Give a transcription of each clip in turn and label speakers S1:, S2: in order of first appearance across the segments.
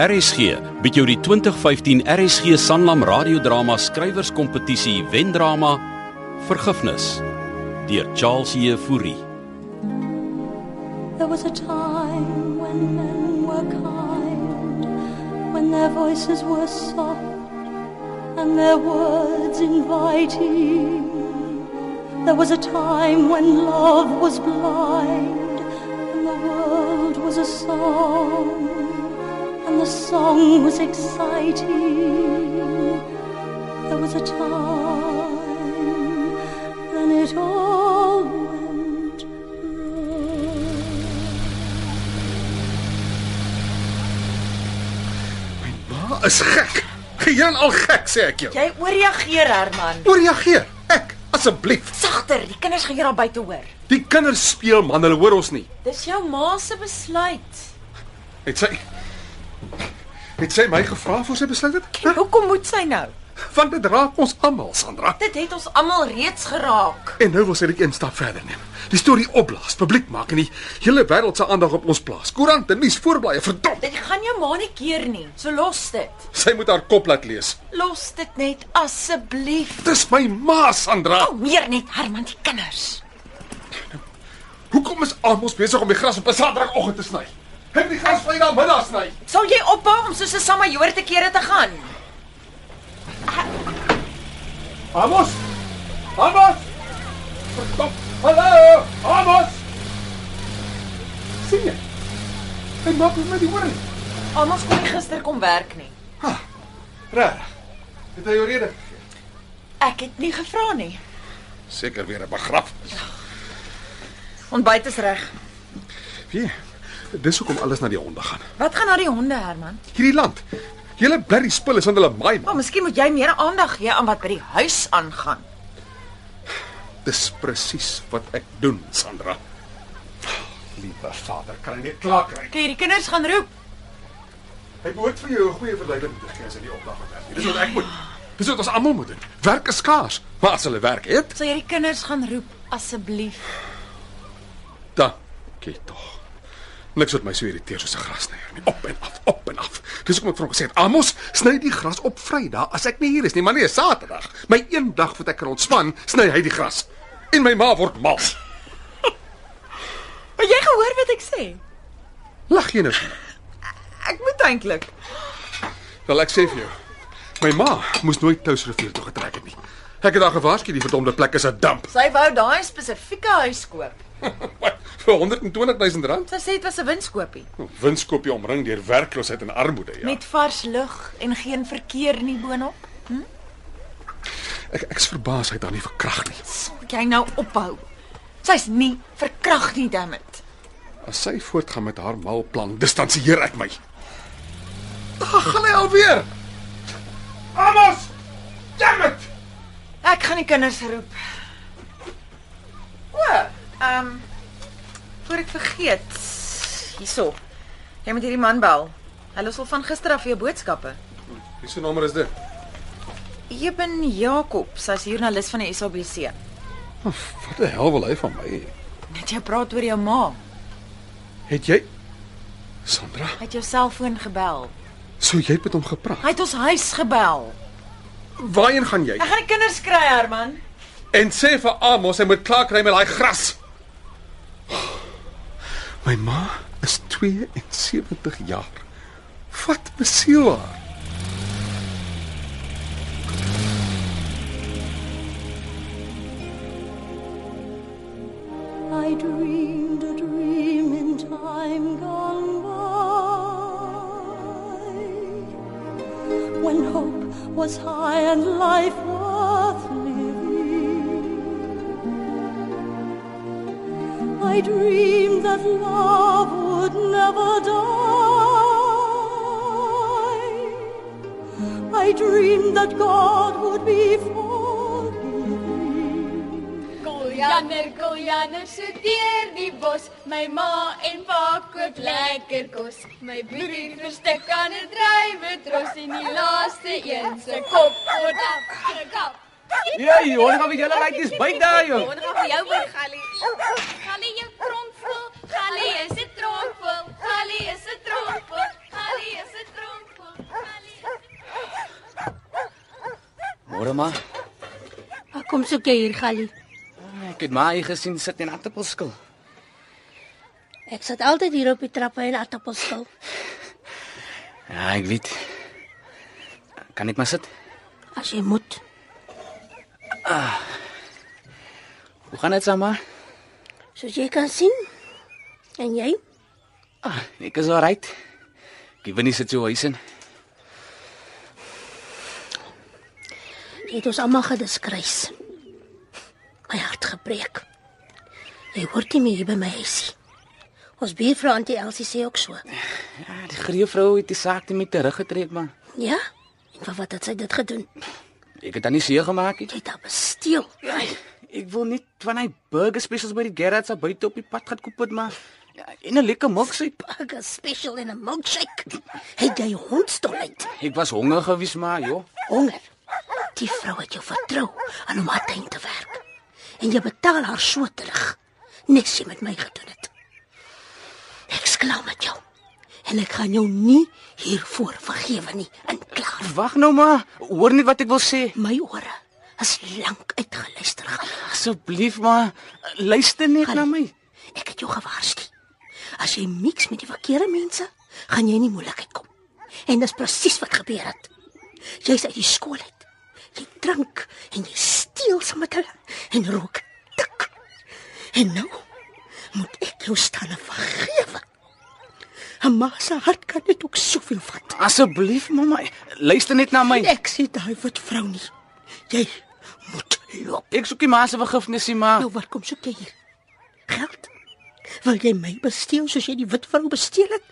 S1: RSG bied jou die 2015 RSG Sanlam radiodrama skrywerskompetisie wendrama Vergifnis deur Charles Jefouri.
S2: There was a time when men were kind, when their voices were soft and their words inviting. There was a time when love was blind and the world was a song the song was exciting. There was a time when it all went wrong.
S3: Ma is gek. Geheel al gek sê ek jou.
S4: Jy ooreageer, Herman.
S3: Hoe reageer? Ek, asseblief.
S4: Sagter, die kinders gaan hier daar buite hoor.
S3: Die kinders speel man, hulle hoor ons nie.
S4: Dis jou ma se besluit.
S3: Het sy Het sy my gevra voor sy besluit het? Huh?
S4: Hoekom moet sy nou?
S3: Want dit raak ons almal, Sandra.
S4: Dit het ons almal reeds geraak.
S3: En nou wil sy dit een stap verder neem. Die storie opblaas, publiek maak en die hele wêreld se aandag op ons plaas. Koerante, nuus, voorblaaie, verdom.
S4: Dit gaan jou ma nie keer nie. So los dit.
S3: Sy moet haar kop laat lees.
S4: Los dit net asseblief.
S3: Dis my ma, Sandra.
S4: Al meer net Herman die kinders.
S3: Hoekom is almal besig om die gras op 'n Saterdagoggend te sny? Ek die gras Vrydag middag sny.
S4: Sal jy ophou om soos 'n samajoor te kere te gaan?
S3: Amos! Amos! Stop! Hallo! Amos! Sien jy? Hy maak met my die hoor.
S4: Almal kon nie gister kom werk nie.
S3: Reg. Het hy jou rede gegee?
S4: Ek het nie gevra nie.
S3: Seker weer 'n begrafnis.
S4: Ontbyt is reg.
S3: Wie? Dis hoekom alles na die honde gaan.
S4: Wat gaan na die honde, Herman?
S3: Hierdie land. Julle blerrie spul is aan hulle maai.
S4: Maar miskien moet jy meer aandag gee aan wat by die huis aangaan.
S3: Dis presies wat ek doen, Sandra. Liewe Vader, kan hy net klaar kry?
S4: Kyk, die kinders gaan roep.
S3: Hy behoort vir jou 'n goeie verleiding te gee as hy die opdrag moet werk. Dis wat ek moet. Dis wat ons almal moet doen. Werk is skaars, maar as hulle werk het,
S4: Sal jy die kinders gaan roep asseblief?
S3: dankie tog. Niks wat my so irriteer soos 'n grasnyer nie. Op en af, op en af. Dis hoekom ek vir hom gesê het, "Amos, sny die gras op Vrydag as ek nie hier is nie, maar nee, Saterdag. My een dag wat ek kan ontspan, sny hy die gras. En my ma word mal.
S4: Maar jy gehoor wat ek sê?
S3: Lag jy nou?
S4: Ek moet eintlik.
S3: Wel ek sê vir jou. My ma moes nooit Touwsrivier toe getrek het nie. Ek het haar gewaarsku die verdomde plek is 'n damp.
S4: Sy wou daai spesifieke huis koop.
S3: Wat? Vir 120 000 rand?
S4: Sy sê dit was 'n winskoopie.
S3: Winskoopie omring deur werkloosheid en armoede, ja.
S4: Met vars lug en geen verkeer nie boonop.
S3: Ek ek's verbaas hy het haar nie verkrag nie.
S4: Sal jy nou ophou? Sy's nie verkrag nie, dammit.
S3: As sy voortgaan met haar malplan, distansieer ek my. Ag, gaan hy alweer. Amos! Damn it!
S4: Ek gaan die kinders roep. O, ehm um, voor ek vergeet. Hierso. Jy moet hierdie man bel. Hy los al van gister af vir jou boodskappe.
S3: Wie se nommer is dit?
S4: Eben Jakob, sy's joernalis van die SABC.
S3: Wat die hel wil hy van my?
S4: Net jy praat oor jou ma.
S3: Het jy Sandra,
S4: Hy het jou selfoon gebel.
S3: sou jy het met hom gepraat?
S4: Hy het ons huis gebel.
S3: Waarheen gaan jy?
S4: Ek gaan die kinders kry, Herman.
S3: En sê vir Amos hy moet klaar kry met daai gras. My ma is 72 jaar. Wat besiel haar?
S5: So deur die bos. My ma en pa koop lekker kos. My broer verstik aan 'n drywe tros en die laaste een se kop word afgekap.
S6: Ja, hoor gaan julle lyk dis byt daar joh.
S5: Wonder of jou by Gallie. Gallie Gali is de trompel, Gali is de trompel, Gali is de trompel, Gali is
S6: ma.
S7: Waar kom soek jy hier, Gali?
S6: Ah, ik het mij gezien zitten in aartappelskil.
S7: Ik zat altijd hier op die trappen in aartappelskil.
S6: Ja, ik weet. Kan ik maar zitten?
S7: Als je moet. Ah.
S6: Hoe gaan het, Sama?
S7: Zo je kan zien. En jy?
S6: Ah, ek is alright. Given die situation.
S7: Jy het ons almal gediskrys. My hart gebreek. Jy hoort nie meer hier by my huisie. Ons buurvrou Auntie Elsie sê ook so.
S6: Ja, die greevrou het die saak net met teruggetrek, man.
S7: Ja? En vir wat het sy dit gedoen?
S6: Ek het dan nie seer gemaak nie.
S7: Jy het haar besteel.
S6: Ja, ek wil net van hy burger specials by die Gerrards daar buite op die pad gaan koop het, maar en 'n lekker milkshake.
S7: Burger special in 'n milkshake. Het jy hondstolheid?
S6: Ek was honger gewees, maar joh.
S7: Honger. Die vrou het jou vertrou aan om haar tuin te werk. En jy betaal haar so terug. Niks jy met my gedoen het. Ek sklau met jou. En ek gaan jou nie hiervoor vergewe nie. En klaar.
S6: Wag nou maar. Hoor net wat ek wil sê.
S7: My ore is lank uitgeluister. Gaan.
S6: Asseblief maar luister net
S7: Gaan.
S6: na my.
S7: Ek het jou gewaarsku. As jy mix met die verkeerde mense, gaan jy in die moeilikheid kom. En dis presies wat gebeur het. Jy's uit die skool uit. Jy drink en jy steel saam met hulle en rook dik. En nou moet ek jou staan en vergewe. 'n Ma se hart kan net ook soveel vat.
S6: Asseblief mamma, luister net na my.
S7: Ek sê daai wit vrou nie. Jy moet loop.
S6: Ek soek nie ma se vergifnis nie, maar
S7: Nou wat kom soek jy hier? Geld? Wil jy my besteel soos jy die wit vrou besteel het?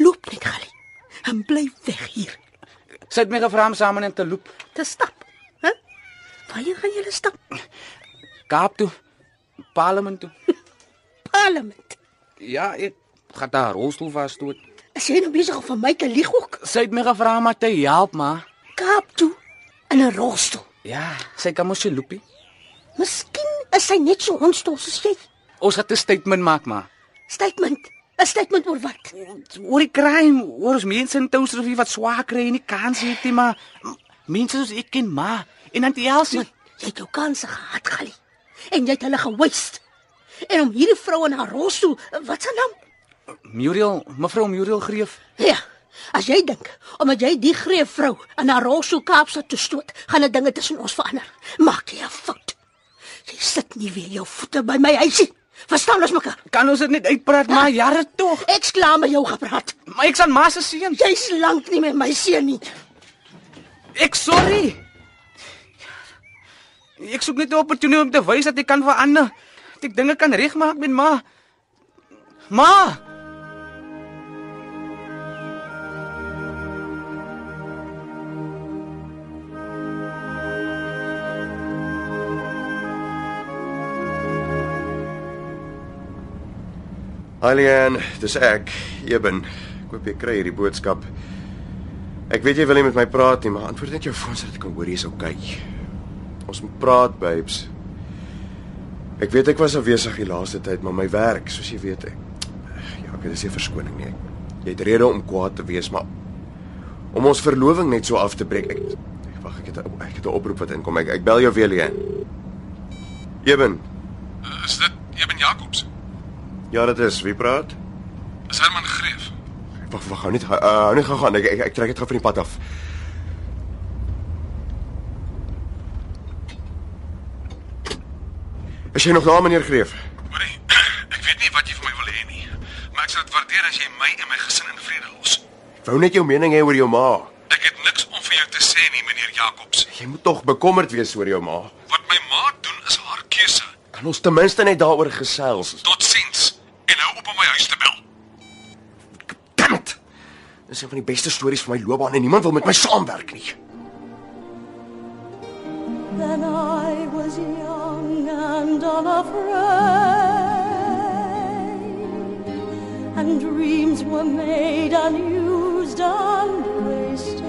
S7: Loop net, Gali. En bly weg hier.
S6: sy het my gevra om saam in te loop
S7: Te stap. Hæ? Waarheen gaan julle stap?
S6: Kaap toe. Parlement toe.
S7: Parlement.
S6: Ja, ek gaan daar rolstoel vasstoot.
S7: Is jy nou besig om van my te lieg ook?
S6: Sy het my gevra om te help, ma.
S7: Kaap toe in 'n rolstoel.
S6: Ja, sy kan mos sy loopie.
S7: Miskien is sy net so hondstol soos jy.
S6: Ons gaan 'n statement maak, ma.
S7: Statement. 'n Statement oor wat?
S6: Oor die crime, oor ons mense in Touwsrivier wat swaar kry en nie kans het nie, maar mense soos ek ken ma en Auntie Elsie.
S7: Man, jy het jou kanse gehad, Gali. En jy het hulle gewaste. En om hierdie vrou in haar rolstoel, wat se naam?
S6: Muriel, mevrou Muriel Greef.
S7: Ja. As jy dink omdat jy die greep vrou in haar rolstoel Kaapstad toe stoot, gaan dit dinge tussen ons verander. Maak jy 'n fout. Jy sit nie weer jou voete by my huisie. Verstaan ons mekaar?
S6: Kan ons dit net uitpraat, maar jare tog.
S7: Ek's klaar met jou gepraat.
S6: Maar ek sal ma se seun.
S7: Jy's lank nie met my seun nie.
S6: Ek sorry. Ek soek net 'n opportuniteit om te wys dat ek kan verander. Dat ek dinge kan regmaak met ma. Ma.
S8: Alian, dis ek, Eben. Ek hoop jy kry hierdie boodskap. Ek weet jy wil nie met my praat nie, maar antwoord net jou foon sodat ek kan hoor jy's okay. Ons moet praat, babes. Ek weet ek was afwesig die laaste tyd, maar my werk, soos jy weet, ek ja, ek dis nie verskoning nie. Jy het rede om kwaad te wees, maar om ons verloving net so af te breek. Ek, ek wag, ek het 'n ek het 'n oproep wat inkom. Ek ek bel jou weer, Lian. Eben.
S3: Is dit Eben Jacobs?
S8: Ja, dit is. Wie praat?
S3: Is Herman Greef?
S8: Wag, wag, hou net uh, hou net gaan. Ek ek, ek trek dit gou van die pad af. Is jy nog daar, meneer Greef?
S3: Hoorie, ek weet nie wat jy van my wil hê nie, maar ek sal dit waardeer as jy my en my gesin in vrede los.
S8: Wou net jou mening hê oor jou ma.
S3: Ek het niks om vir jou te sê nie, meneer Jacobs.
S8: Jy moet tog bekommerd wees oor jou ma.
S3: Wat my ma doen is haar keuse.
S8: Kan ons ten minste net daaroor gesels?
S3: Totsiens. En hou op om my huis te bel.
S8: Dammit. Dis een van die beste stories van my loopbaan en niemand wil met my saamwerk nie.
S2: Then I was young and unafraid, and dreams were made and used and wasted.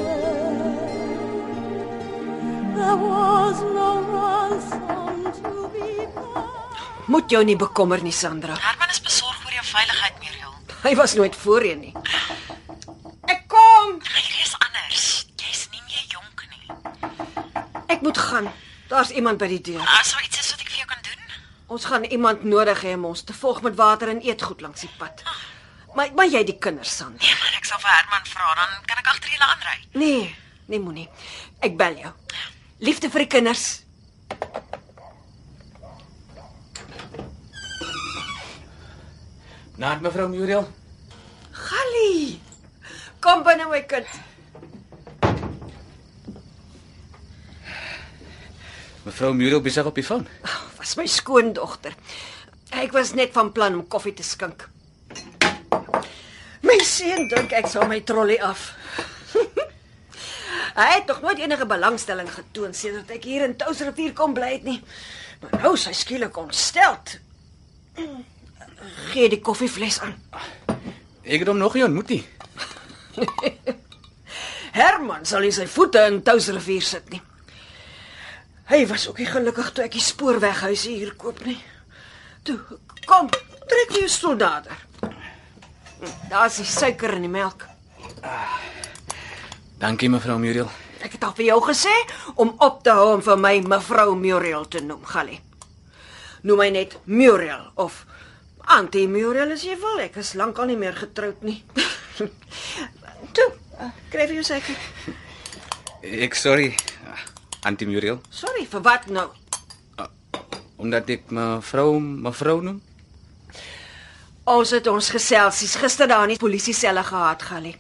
S2: There was no ransom to be paid.
S9: Moet jou nie bekommer nie, Sandra.
S4: Herman is besorg oor jou veiligheid, Muriel.
S9: Hy was nooit voorheen nie.
S4: Ek
S9: moet gaan. Daar's iemand by die deur.
S4: As daar iets is wat ek vir jou kan doen?
S9: Ons gaan iemand nodig hê om ons te volg met water en eetgoed langs die pad. Maar maar jy die kinders Sandra.
S4: Nee, maar ek sal vir Herman vra, dan kan ek agter julle aanry.
S9: Nee, nee moenie. Ek bel jou. Liefde vir die kinders.
S6: Naat mevrou Muriel.
S9: Gallie. Kom binne my kind.
S6: Mevrou Muriel besig op die foon.
S9: Was my skoondogter. Ek was net van plan om koffie te skink. My seun dink ek sal my trolley af. Hy het nog nooit enige belangstelling getoon sedert ek hier in Touwsrivier kom bly het nie. Maar nou is hy skielik ontsteld. Gee die koffievles aan.
S6: Ek het hom nog nie ontmoet nie.
S9: Herman sal nie sy voete in Touwsrivier sit nie. Hy was ook nie gelukkig toe ek die spoorweghuis hier koop nie. Toe, kom, trek jou stoel nader. Daar's die suiker in die melk.
S6: Dankie mevrou Muriel.
S9: Ek het al vir jou gesê om op te hou om vir my mevrou Muriel te noem, Gallie. Noem my net Muriel of Auntie Muriel as jy wil. Ek is lankal nie meer getroud nie. Toe, kry vir jou suiker.
S6: Ek sorry, Auntie Muriel,
S9: Sorry, vir wat nou?
S6: omdat ek mevrou mevrou noem.
S9: Ons het ons geselsies gister daar in die polisie selle gehad, Gallie.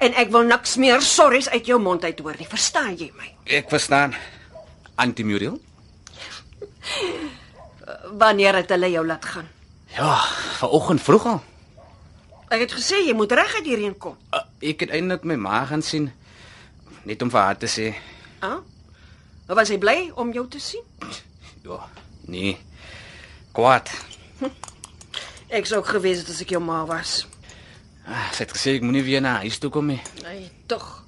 S9: En ek wil niks meer sorries uit jou mond uit hoor nie. Verstaan jy my?
S6: Ek verstaan. Auntie Muriel?
S9: Wanneer het hulle jou laat gaan?
S6: Ja, vanoggend vroeg al.
S9: Ek het gesê jy moet reguit hierheen kom.
S6: Uh, ek het eintlik my ma gaan sien net om vir haar te sê,
S9: Ah? Maar was hy bly om jou te sien?
S6: ja, nee. Kwaad.
S9: Ek sou ook gewees het as ek jou ma was.
S6: Ah, sy het gesê ek moenie weer na huis toe kom nie.
S9: Nee, tog.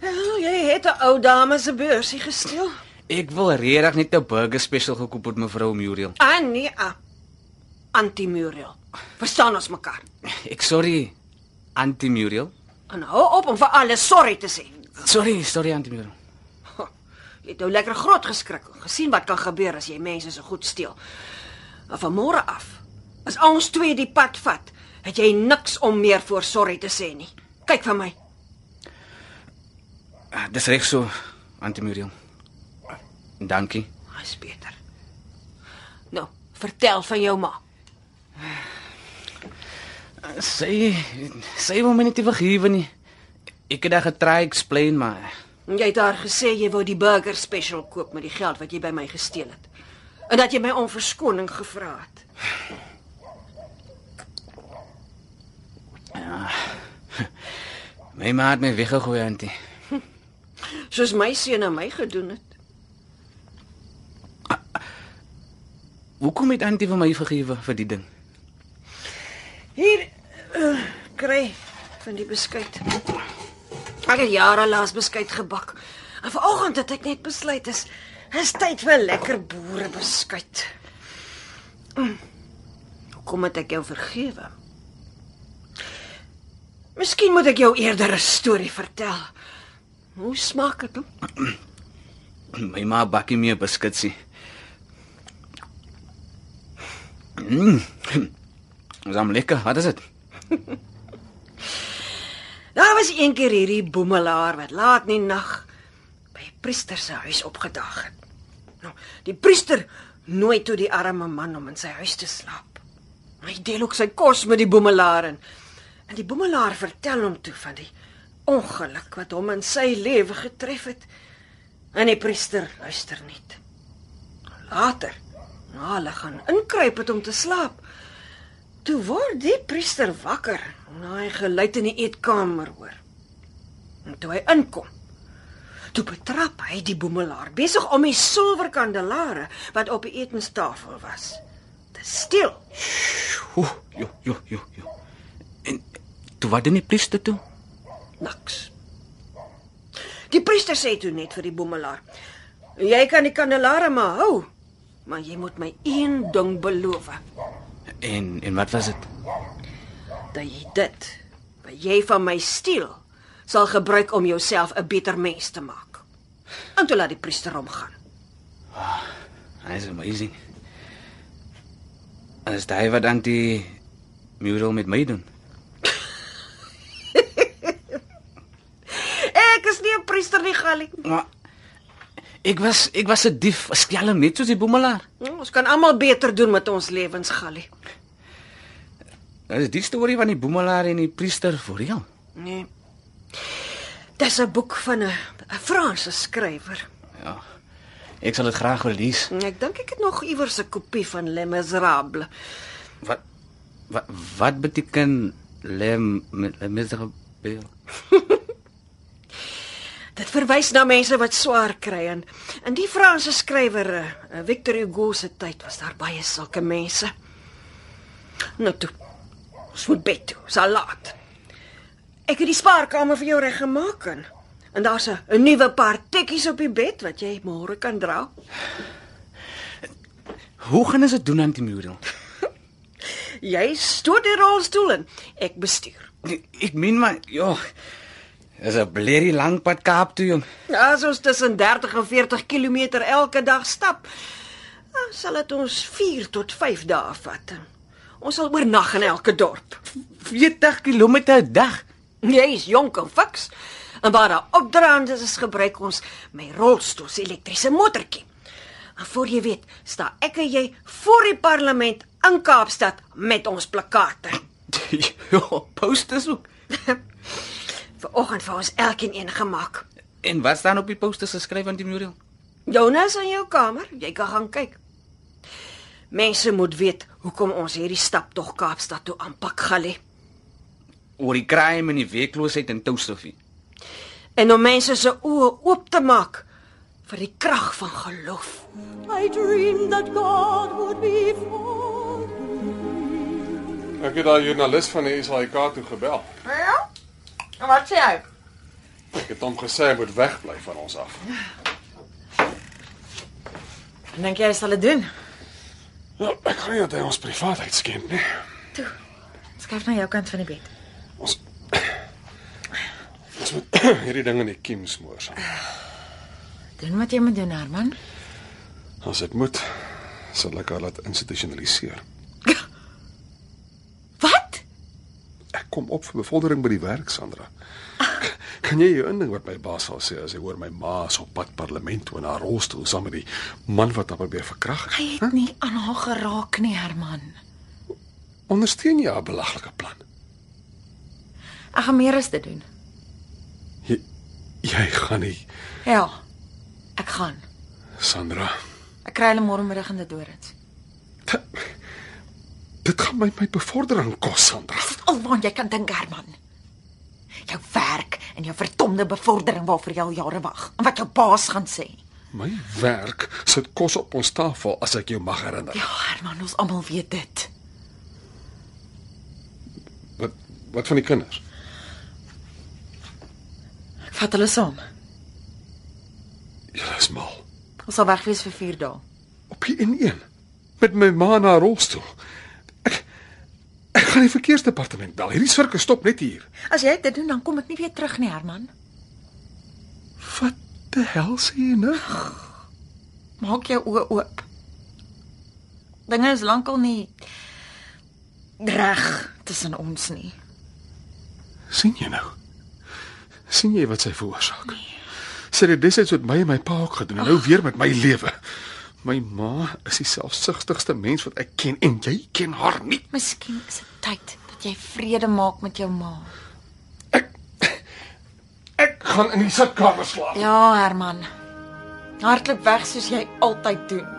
S9: Ja, jy het 'n ou dame se beursie gesteel.
S6: Ek wil regtig net 'n burger special gekoop het mevrou Muriel.
S9: Ah nee, ah. Anti-Muriel. Verstaan ons mekaar?
S6: Ek sorry, Auntie Muriel.
S9: En hou op om vir alles sorry te sê.
S6: Sorry, sorry Auntie Muriel.
S9: Jy het nou lekker groot geskrik en gesien wat kan gebeur as jy mense so goed steel. Maar van môre af, as ons twee die pad vat, het jy niks om meer voor sorry te sê nie. Kyk vir my.
S6: Ah, Dis reg so, Auntie Muriel. Dankie.
S9: Dis beter. Nou, vertel van jou ma.
S6: Sy sy wil my net nie vergewe nie. Ek het haar getry explain maar
S9: Jy het haar gesê jy wou die burger special koop met die geld wat jy by my gesteel het. En dat jy my om verskoning gevra het.
S6: my ma het my weggegooi, Auntie.
S9: Soos my seun aan my gedoen het.
S6: Hoekom het Auntie vir my vergewe vir die ding?
S9: Hier uh, kry van die beskuit. Ek het jare laas beskuit gebak. En vanoggend het ek net besluit is is tyd vir lekker boere beskuit. Mm. Hoekom het ek jou vergewe? Miskien moet ek jou eerder 'n storie vertel. Hoe smaak dit?
S6: My ma bakkie meer beskutsie. Mm. Dis am lekker. Wat is dit?
S9: Daar was een keer hierdie boemelaar wat laat in die nag by 'n priester se huis opgedaag het. Nou, die priester nooi toe die arme man om in sy huis te slaap. Hy deel ook sy kos met die boemelaar en, en die boemelaar vertel hom toe van die ongeluk wat hom in sy lewe getref het. En die priester luister niet. Later, na hulle gaan inkruip het om te slaap, toe word die priester wakker na hy geluid in die eetkamer hoor. En toe hy inkom, toe betrap hy die boemelaar besig om die silwerkandelare wat op die etenstafel was te steel.
S6: Oeh, jo, jo, jo, jo. En toe wat doen die priester toe?
S9: Niks. Die priester sê toe net vir die boemelaar: "Jy kan die kandelare maar hou, maar jy moet my een ding beloof,
S6: En en wat was dit?
S9: Dat jy dit wat jy van my steel sal gebruik om jouself 'n beter mens te maak. En toe laat die priester hom gaan.
S6: Hy is amazing. En is daai wat dan die mural met my doen?
S9: Ek is nie 'n priester nie, Gallie.
S6: Maar ek was ek was 'n dief, 'n skelm net soos die boemelaar.
S9: Hm, Ons kan almal beter doen met ons lewens, Gallie.
S6: Dit is die storie van die boemelaar en die priester vir jou.
S9: Nee. Dis 'n boek van 'n 'n Franse skrywer.
S6: Ja. Ek sal dit graag wil lees.
S9: Ek dink ek het nog iewers 'n kopie van Les Miserables.
S6: Wat wat wat beteken lem met miserable?
S9: Dit verwys na mense wat swaar kry en in die Franse skrywer eh, Victor Hugo se tyd was daar baie sulke mense. Nou toe. Ons moet bed toe. Dis al laat. Ek het die spaarkamer vir jou reggemaak en en daar's 'n nuwe paar tekkies op die bed wat jy môre kan dra.
S6: Hoe gaan ons dit doen aan die mural?
S9: Jy stoot die rolstoel in. Ek bestuur.
S6: Ek meen maar, ja. Dis 'n blerrie lank pad Kaap toe, jong.
S9: As ons tussen 30 en 40 km elke dag stap, sal dit ons 4 tot 5 dae vat. Ons sal oornag in elke dorp.
S6: 40 km 'n dag.
S9: Jy is jonk en fiks. En waar daar opdraande is, gebruik ons my rolstoel se elektriese motortjie. En voor jy weet, staan ek en jy voor die parlement in Kaapstad met ons plakate.
S6: ja, posters ook.
S9: Vanoggend vir ons elkeen een gemaak.
S6: En wat staan op die posters geskryf aan die mural?
S9: Jonas in jou kamer, jy kan gaan kyk. Mense moet weet hoekom ons hierdie stap tog Kaapstad toe aanpak, Gallie.
S6: Oor die crime en die werkloosheid in Touwstofie.
S9: En om mense se oë oop te maak vir die krag van geloof.
S2: I dreamed that God would be for
S3: Ek het daai joernalis van die SAK toe gebel.
S4: Ja? En wat sê hy?
S3: Ek het hom gesê hy moet wegbly van ons af.
S4: Dink jy hy sal dit doen?
S3: Ja, ek dat hy ons privaatheid skend nie.
S4: Skuif na jou kant van die bed.
S3: Ons Ons moet hierdie ding in die kiem smoor. Sam.
S4: Doen wat jy moet doen, Herman.
S3: As dit moet, sal ek haar laat institusionaliseer.
S4: Wat?
S3: Ek kom op vir bevordering by die werk, Sandra. Kan jy jou indink wat my baas sal sê as hy hoor my ma is op pad parlement toe in haar rolstoel saam met die man wat haar probeer verkrag?
S4: Hy het nie aan haar geraak nie, Herman.
S3: Ondersteun jy haar belaglike plan?
S4: Ek gaan meer as dit doen.
S3: Jy, jy gaan nie,
S4: Ja. Ek gaan.
S3: Sandra.
S4: Ek kry hulle môre middag in die Dorings.
S3: Dit gaan my my bevordering kos, Sandra.
S4: Alwaar jy kan dink, Herman. Jou werk en jou verdomde bevordering waarvoor jy al jare wag. En wat jou baas gaan sê.
S3: My werk sit kos op ons tafel as ek jou mag herinner.
S4: Ja, Herman, ons almal weet dit.
S3: Wat wat van die kinders?
S4: Ek vat hulle saam.
S3: Julle is mal.
S4: Ons sal weg wees vir 4 dae.
S3: Op die N1 met my ma na rolstoel. Gaan die verkeersdepartement bel. Hierdie sirkus stop net hier.
S4: As jy dit doen, dan kom ek nie weer terug nie, Herman.
S3: Wat die hel sê jy nou?
S4: Maak jou oë oop. Dinge is lankal nie reg tussen ons nie.
S3: sien jy nou? sien jy wat sy veroorsaak? Sy het dit destyds met my en my pa ook gedoen en nou weer met my lewe. My ma is die selfsugtigste mens wat ek ken en jy ken haar nie.
S4: Miskien is dit tyd dat jy vrede maak met jou ma.
S3: Ek gaan in die sitkamer slaap.
S4: Ja, Herman. Hardloop weg soos jy altyd doen.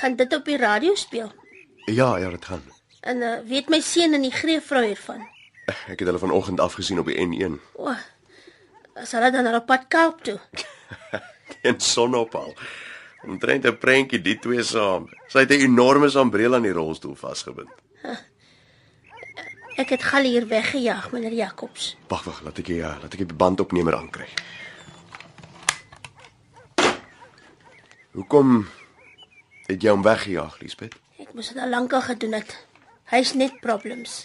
S7: Gaan dit op die radio speel?
S8: Ja, ja, dit gaan.
S7: En uh, weet my seun en die greefvrou hiervan?
S8: Ek het hulle vanoggend afgesien op die N1
S7: O. Oh, sal hulle dan na pad Kaap toe?
S8: in sonopal. Omtrent 'n prentjie die twee saam. Sy het 'n enorme sambreel aan die rolstoel vasgebind.
S7: Ek het Gal hier weggejaag, meneer Jacobs.
S8: Wag, wag, laat ek ja, laat ek die bandopnemer aankry. Hoekom het jy hom weggejaag, Liesbeth?
S7: Ek moes dit al lank al gedoen het. Hy's net problems.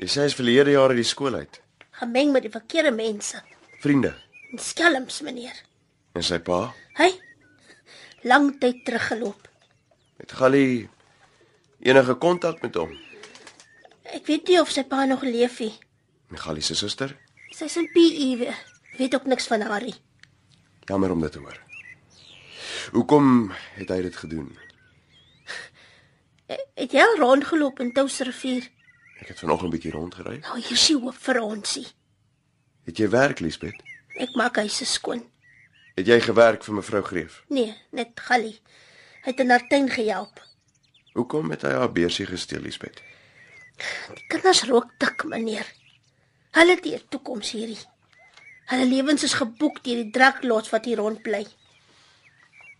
S8: Jy sê hy's verlede jaar uit die skool uit.
S7: Gemeng met die verkeerde mense.
S8: Vriende
S7: En skelms, meneer.
S8: en sy pa.
S7: Hy lang tyd teruggeloop.
S8: Het Gallie enige kontak met hom?
S7: Ek weet nie of sy pa nog leef nie.
S8: En Gallie se suster?
S7: Sy's in PE. we- Weet ook niks van haar nie.
S8: Jammer om dit te hoor. Hoekom het hy dit gedoen?
S7: Eh, Het jy al rondgeloop in Touwsrivier?
S8: Ek het vanoggend 'n bietjie rondgery.
S7: Nou hier is hoop vir onsie.
S8: Het jy werk, Liesbeth?
S7: Ek maak huise skoon.
S8: Het jy gewerk vir mevrou Greef?
S7: Nee, net Gallie. Hy het in haar tuin gehelp.
S8: Hoekom het hy haar beursie gesteel, Liesbeth?
S7: Die kinders rook dik, meneer. Hulle het 'n toekoms hierdie. Hulle lewens is geboek deur die draklots wat hier rondbly.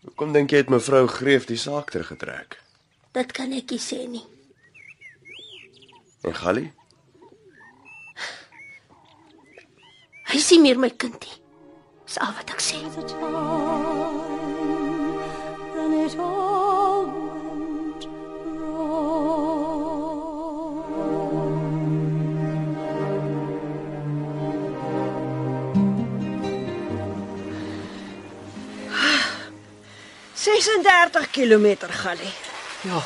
S8: Hoekom dink jy het mevrou Greef die saak teruggetrek?
S7: Dit kan ek nie sê nie.
S8: En Gallie?
S7: Hy sien meer my kind nie. Dis al wat ek sê.
S2: then it all went wrong.
S9: 36 km Gallie.
S6: Ja.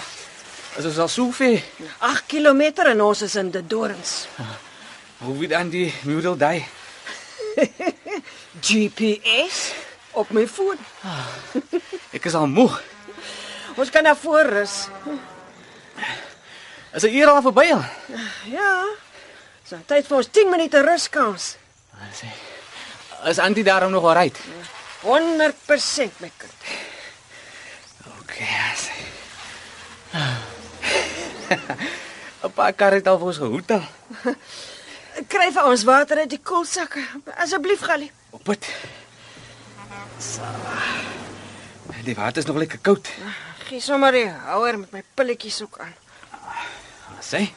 S6: Is ons al so ver?
S9: 8 km en ons is in die dorings.
S6: Hoe weet dan die mural daai?
S9: GPS op my foon.
S6: Ek is al moeg.
S9: Ons kan na voor rus.
S6: Is 'n uur al verby al?
S9: Ja. So tyd vir ons 10 minute ruskans.
S6: Sê. Is Antie daarom nog alright?
S9: 100% my kind.
S6: Okay, sê. 'n Paar karre het al vir ons gehoed al.
S9: Kry vir ons water uit die koelsakke asseblief Gallie.
S6: Op dit. Die water is nog lekker koud.
S9: Gee sommer die houer met my pilletjies ook aan.
S6: Sê.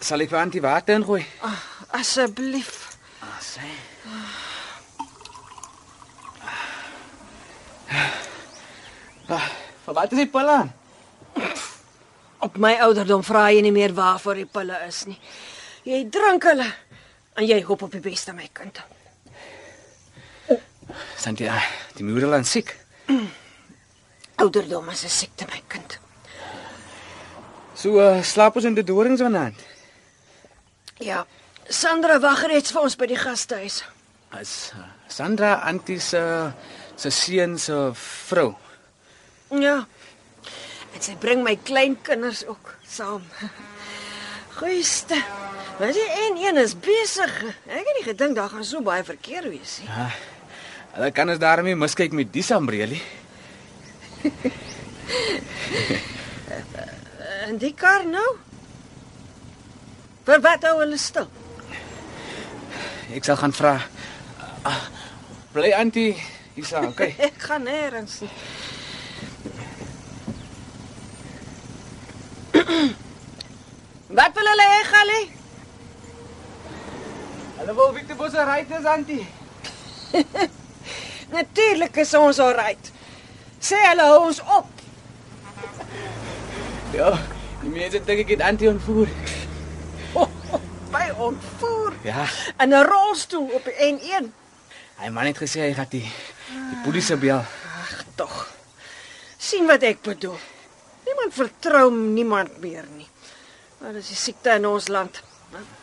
S6: Sal ek vir Antie water ingooi?
S9: Ah, asseblief.
S6: Sê. Ah, vir wat is die pille aan?
S9: Op my ouderdom vra jy nie meer waarvoor die pille is nie. Jy drink hulle en jy hoop op die beste my kind.
S6: Santia, die mural aan siek.
S9: Ouderdom is 'n siekte my kind.
S6: So uh, slaap ons in die dorings vanaand.
S9: Ja. Sandra wag reeds vir ons by die gastehuis.
S6: As uh, Sandra Antie se se seun se vrou.
S9: Ja. En sy bring my kleinkinders ook saam. Goeieste. Maar die een een is besig. Ek het nie gedink daar gaan so baie verkeer wees nie.
S6: Ja. Hulle kan ons daarmee miskyk met die sambreelie.
S9: En die kar nou? Vir wat hou hulle stil?
S6: Ek sal gaan vra. Uh, bly Antie hiersa, okay?
S9: Ek gaan nêrens nie. Wat wil hulle hê, Gallie?
S6: Hulle wil hoe se ry is Antie.
S9: Natuurlik is ons alright. Sê hulle hou ons op.
S6: Ja, die mense dink ek het Antie ontvoer.
S9: By ontvoer
S6: Ja,
S9: in 'n rolstoel op die N1.
S6: hy man het gesê hy gaan die die polisie bel.
S9: Ag tog. sien wat ek bedoel. Niemand vertrou niemand meer nie. Maar dis die siekte in ons land.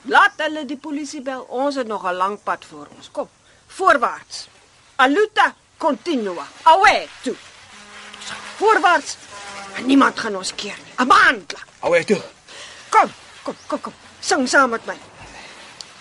S9: Laat hulle die polisie bel. Ons het nog 'n lang pad voor ons. Kom, voorwaarts. Aluta continua. Awe toe. Voorwaarts. En niemand gaan ons keer nie. Amandla.
S6: Ek toe.
S9: Kom, kom, kom, kom. Sing saam met my.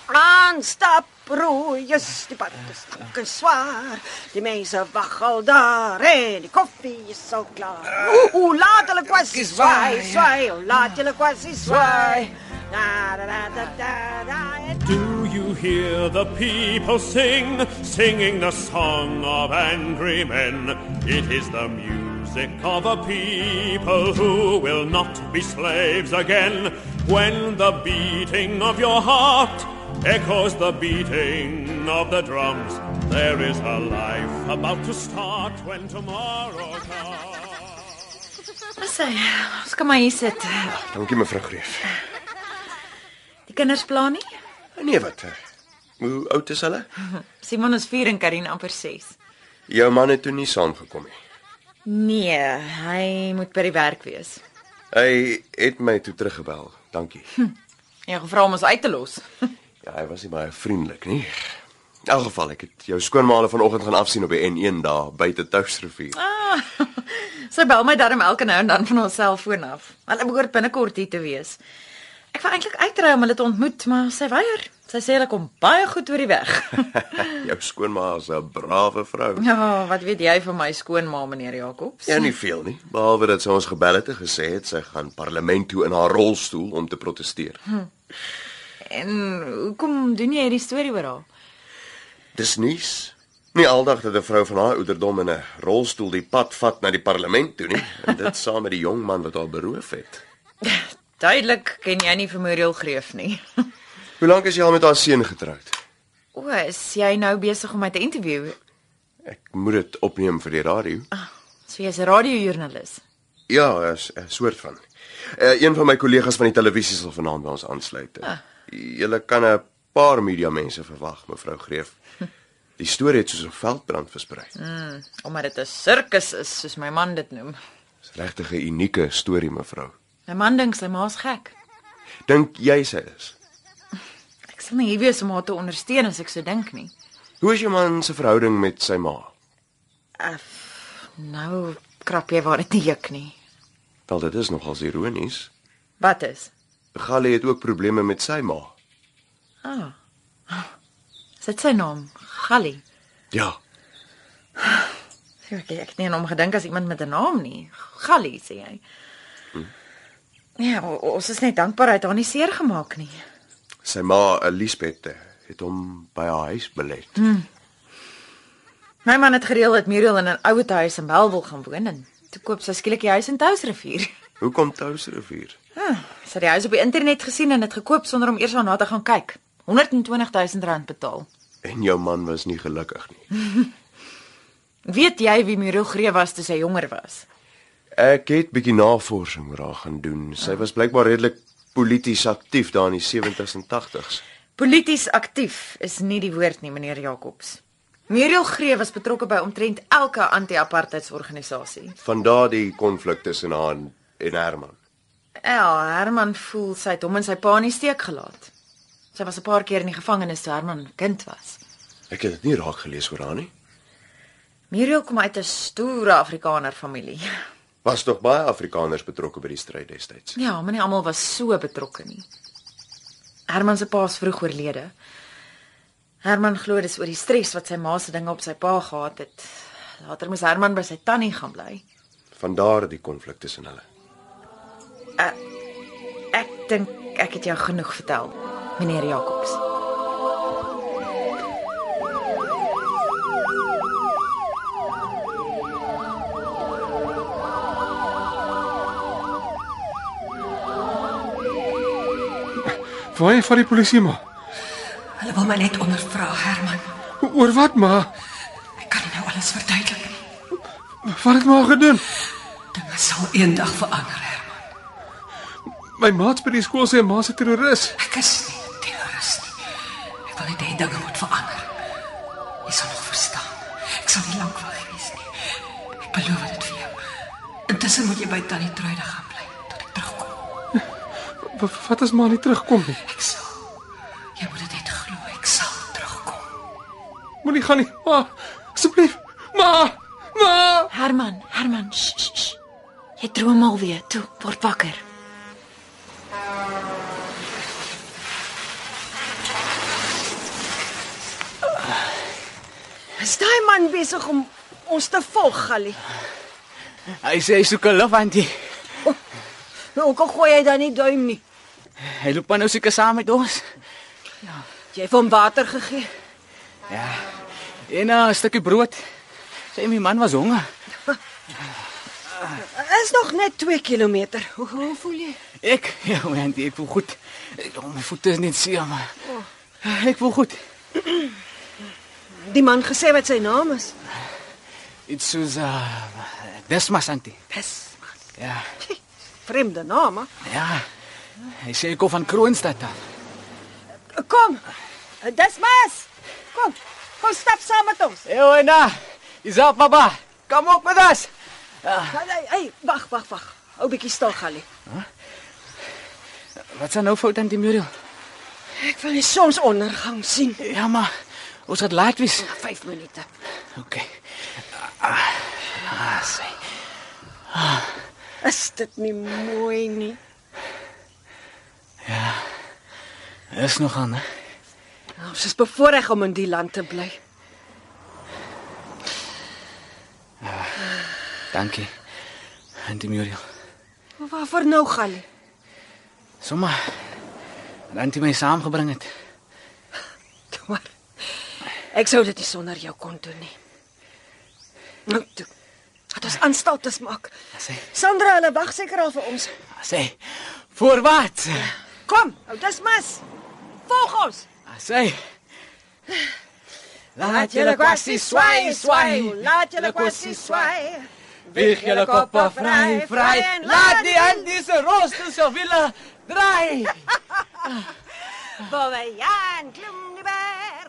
S9: Aanstap roeies, die pad is lank en swaar. Die mense wag al daar en die koffie is al klaar. Oeh, oeh, laat hulle kwassie swaai, swaai, oeh, laat hulle kwassie swaai. Da da da da da da.
S10: Do you hear the people sing, singing the song of angry men? It is the music of a people who will not be slaves again. When the beating of your heart echoes the beating of the drums, There is a life about to start when tomorrow comes.
S4: Sê, ons kan maar hier sit.
S8: Dankie mevrou Greef.
S4: Die kinders pla nie.
S8: Nee, wat? eh, Hoe oud is hulle?
S4: Simon is 4 en Karin amper 6.
S8: Jou man het toe nie saamgekom nie.
S4: Nee, hy moet by die werk wees.
S8: Hy het my toe teruggebel. Dankie.
S4: Jy het gevra om ons uit te los.
S8: Ja, hy was nie baie vriendelik nie. In elk geval, ek het jou skoonmaale vanoggend gaan afsien op die N1 daar buite Touwsrivier.
S4: Ah, sy bel my darm elke nou en dan van haar selfoon af. Hulle behoort binnekort hier te wees. Ek wou eintlik uitry om hulle te ontmoet, maar sy weier. Sy sê hulle kom baie goed oor die weg.
S8: jou skoonma is 'n brawe vrou.
S4: ja, wat weet jy van my skoonma, meneer Jacobs?
S8: Ja, nie veel nie, behalwe dat sy ons gebel het en gesê het sy gaan parlement toe in haar rolstoel om te proteseer.
S4: En hoekom doen jy hierdie storie oor haar?
S8: Dis nuus. Nie aldag dat 'n vrou van haar ouderdom in 'n rolstoel die pad vat na die parlement toe nie, en dit saam met die jong man wat haar beroof het.
S4: Duidelik ken jy nie vir Muriel Greef nie.
S8: Hoe lank is jy al met haar seun getroud?
S4: O, is jy nou besig om my te interview?
S8: Ek moet dit opneem vir die radio.
S4: So jy's 'n radiojoernalis.
S8: Ja, 'n soort van. Uh, een van my kollegas van die televisie sal vanaand by ons aansluit.
S4: Ah.
S8: Julle kan 'n paar media mense verwag, mevrou Greef. Die storie het soos 'n veldbrand versprei.
S4: Mm, omdat dit 'n sirkus is, soos my man dit noem.
S8: Dis regtig 'n unieke storie, mevrou.
S4: My man dink sy ma's gek.
S8: Dink jy sy is?
S4: Ek sal nie hier wees om haar te ondersteun as ek so dink nie.
S8: Hoe is jou man se verhouding met sy ma?
S4: Uh, nou krap jy waar dit nie juk nie.
S8: Wel, dit is nogals ironies.
S4: Wat is?
S8: Galle het ook probleme met sy ma.
S4: Ah. Is dit sy naam? Galli.
S8: Ja,
S4: Ek ek het nie aan hom gedink as iemand met 'n naam nie. Galli sê jy. Ja, o- ons is net dankbaar hy het haar nie seer gemaak nie.
S8: sy ma, Elisabeth, het hom by haar huis belet.
S4: My man het gereël dat Muriel in 'n ouer huis in Bellville gaan woon en toe koop sy skielik die huis in Touwsrivier.
S8: Hoekom Touwsrivier?
S4: Ah, sy het die huis op die internet gesien en dit gekoop sonder om eers daarna te gaan kyk. 120 000 rand betaal.
S8: En jou man was nie gelukkig nie.
S4: Weet jy wie Muriel Greef was toe sy jonger was?
S8: Ek het bietjie navorsing oor haar gaan doen. Sy was blykbaar redelik polities aktief daar in die 70s en 80s.
S4: Polities aktief is nie die woord nie, meneer Jacobs. Muriel Greef was betrokke by omtrent elke anti-apartheidsorganisasie.
S8: Van daardie konflik tussen haar en Herman.
S4: Ja, Herman voel sy het hom en sy pa in die steek gelaat. Sy was 'n paar keer in die gevangenis toe Herman 'n kind was.
S8: Ek het dit nie raak gelees oor haar nie.
S4: Muriel kom uit 'n stoere Afrikaner familie.
S8: Was tog baie Afrikaners betrokke by die stryd destyds.
S4: Ja, maar nie almal was so betrokke nie. Herman se pa is vroeg oorlede. Herman glo dis oor die stres wat sy ma se dinge op sy pa gehad het. Later moes Herman by sy tannie gaan bly.
S8: Van daar die konflik tussen hulle.
S4: Ek dink ek het jou genoeg vertel, meneer Jacobs.
S3: Waar van die polisie maar?
S9: Hulle wil my net ondervra, Herman.
S3: Oor wat maar?
S9: Ek kan nou alles verduidelik. nie.
S3: Wat het maar gedoen?
S9: Dinge sal eendag verander.
S3: My maats by die skool sê ma's 'n terroris.
S9: Ek is nie 'n terroris nie. Ek wil net hê dinge moet verander. Jy sal nog verstaan. Ek sal nie lank weg wees nie. Ek beloof dit vir jou. Intussen moet jy by Tannie Truide gaan bly tot ek terugkom.
S3: Wa- Wat as maar nie terugkom nie?
S9: Ek sal. Jy moet dit net glo, ek sal terugkom.
S3: Moenie gaan nie. Ma, asseblief. Ma! Ma!
S4: Herman, Herman, sh, sh, sh. Jy droom alweer. Toe, word wakker.
S9: Is daai man besig om ons te volg, Gallie?
S6: Hy sê hy soek 'n lofantjie.
S9: Nou, hoekom gooi hy dan nie duim nie?
S6: Hy loop nou seker saam met ons.
S9: Jy het hom water gegee.
S6: Ja. En uh, 'n stukkie brood. Sy my man was honger.
S9: Is nog net 2 km. Hoe, hoe voel jy?
S6: Ek, ja, man, ek voel goed. Oh, my voete is net seer, maar ek voel goed.
S9: die man gesê wat sy naam is?
S6: Iets soos uh Desmas antie.
S9: Dis
S6: Ja.
S9: vreemde naam. hè?
S6: Ja. Hy sê ek kom van Kroonstad af.
S9: Kom. Dis mas. Kom. Kom stap saam met ons.
S6: Hey, na. Is up, baba. Kom op met ons.
S9: Hey, hey, wag, wag, wag. Hou bietjie stil, Gallie.
S6: Wat is nou fout aan die Muriel?
S9: Ek wil die sonsondergang sien.
S6: Ja, maar ons het laat wees.
S9: 5 minute.
S6: OK. Ah, ah sê.
S9: Is dit nie mooi nie?
S6: Is nog aan, hè?
S9: Ons is bevoorreg om in die land te bly.
S6: Dankie. Antie Muriel.
S9: Waarvoor nou, Gallie?
S6: Sommer. Antie my saamgebring het.
S9: Ek sou dit nie sonder jou kon doen nie. Nou, toe. Wat ons aanstaltes maak.
S6: Sê.
S9: Sandra, hulle wag seker al vir ons.
S6: Sê. Voor wat?
S9: Kom, ou dis mis. Volg ons.
S6: Sê. Laat julle kwassie swai, swai.
S9: Laat julle kwassie swai.
S6: Wieg julle koppe vry, vry. Laat die Antie se rooster se wille draai.
S9: Bobbejaan klim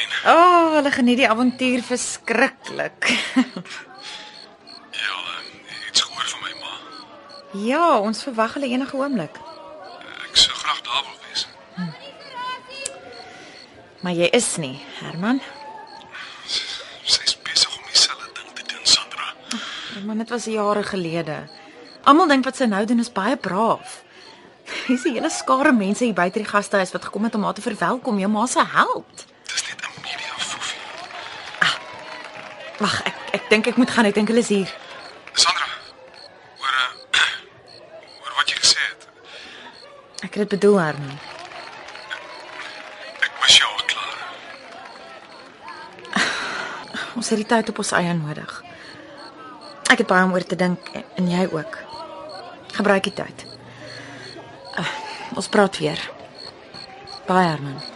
S3: Karin?
S4: O, oh, hulle geniet die avontuur verskriklik.
S3: Ja, iets gehoor van my ma.
S4: ja, ons verwag hulle enige oomblik.
S3: Ek sou graag daar wil wees.
S4: Maar jy is nie, Herman.
S3: Sy's besig om dieselfde ding te doen, Sandra.
S4: Maar dit was jare gelede. Almal dink wat sy nou doen is baie braaf. Hier's 'n hele skare mense hier buite die gastehuis wat gekom het om haar te verwelkom, jou ma se held. Wag, ek ek dink ek moet gaan. Ek dink hulle is hier.
S3: Sandra, hoor uh, hoor wat jy gesê het.
S4: Ek het dit bedoel, Herman.
S3: Ek mis jou al klaar.
S4: Ons het die tyd op ons eie nodig. Ek het baie om oor te dink en jy ook. Gebruik die tyd. Uh, ons praat weer. Baie Herman.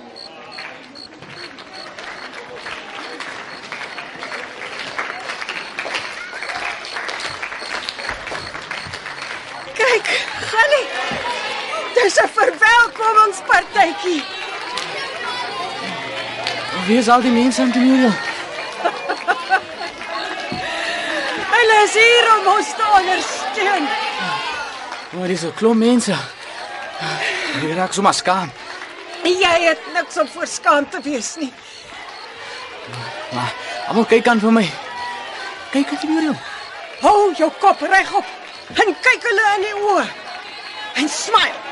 S9: Dis 'n verwelkomingspartytjie.
S6: Wie is al die mense aan die Muriel?
S9: Hulle is hier om ons te ondersteun.
S6: Maar dis 'n klomp mense. Hier raak so maar skaam.
S9: Jy het niks om voor skaam te wees nie.
S6: Maar almal kyk aan vir my. Kyk aan die Muriel.
S9: Hou jou kop regop en kyk hulle in die oë. En smile.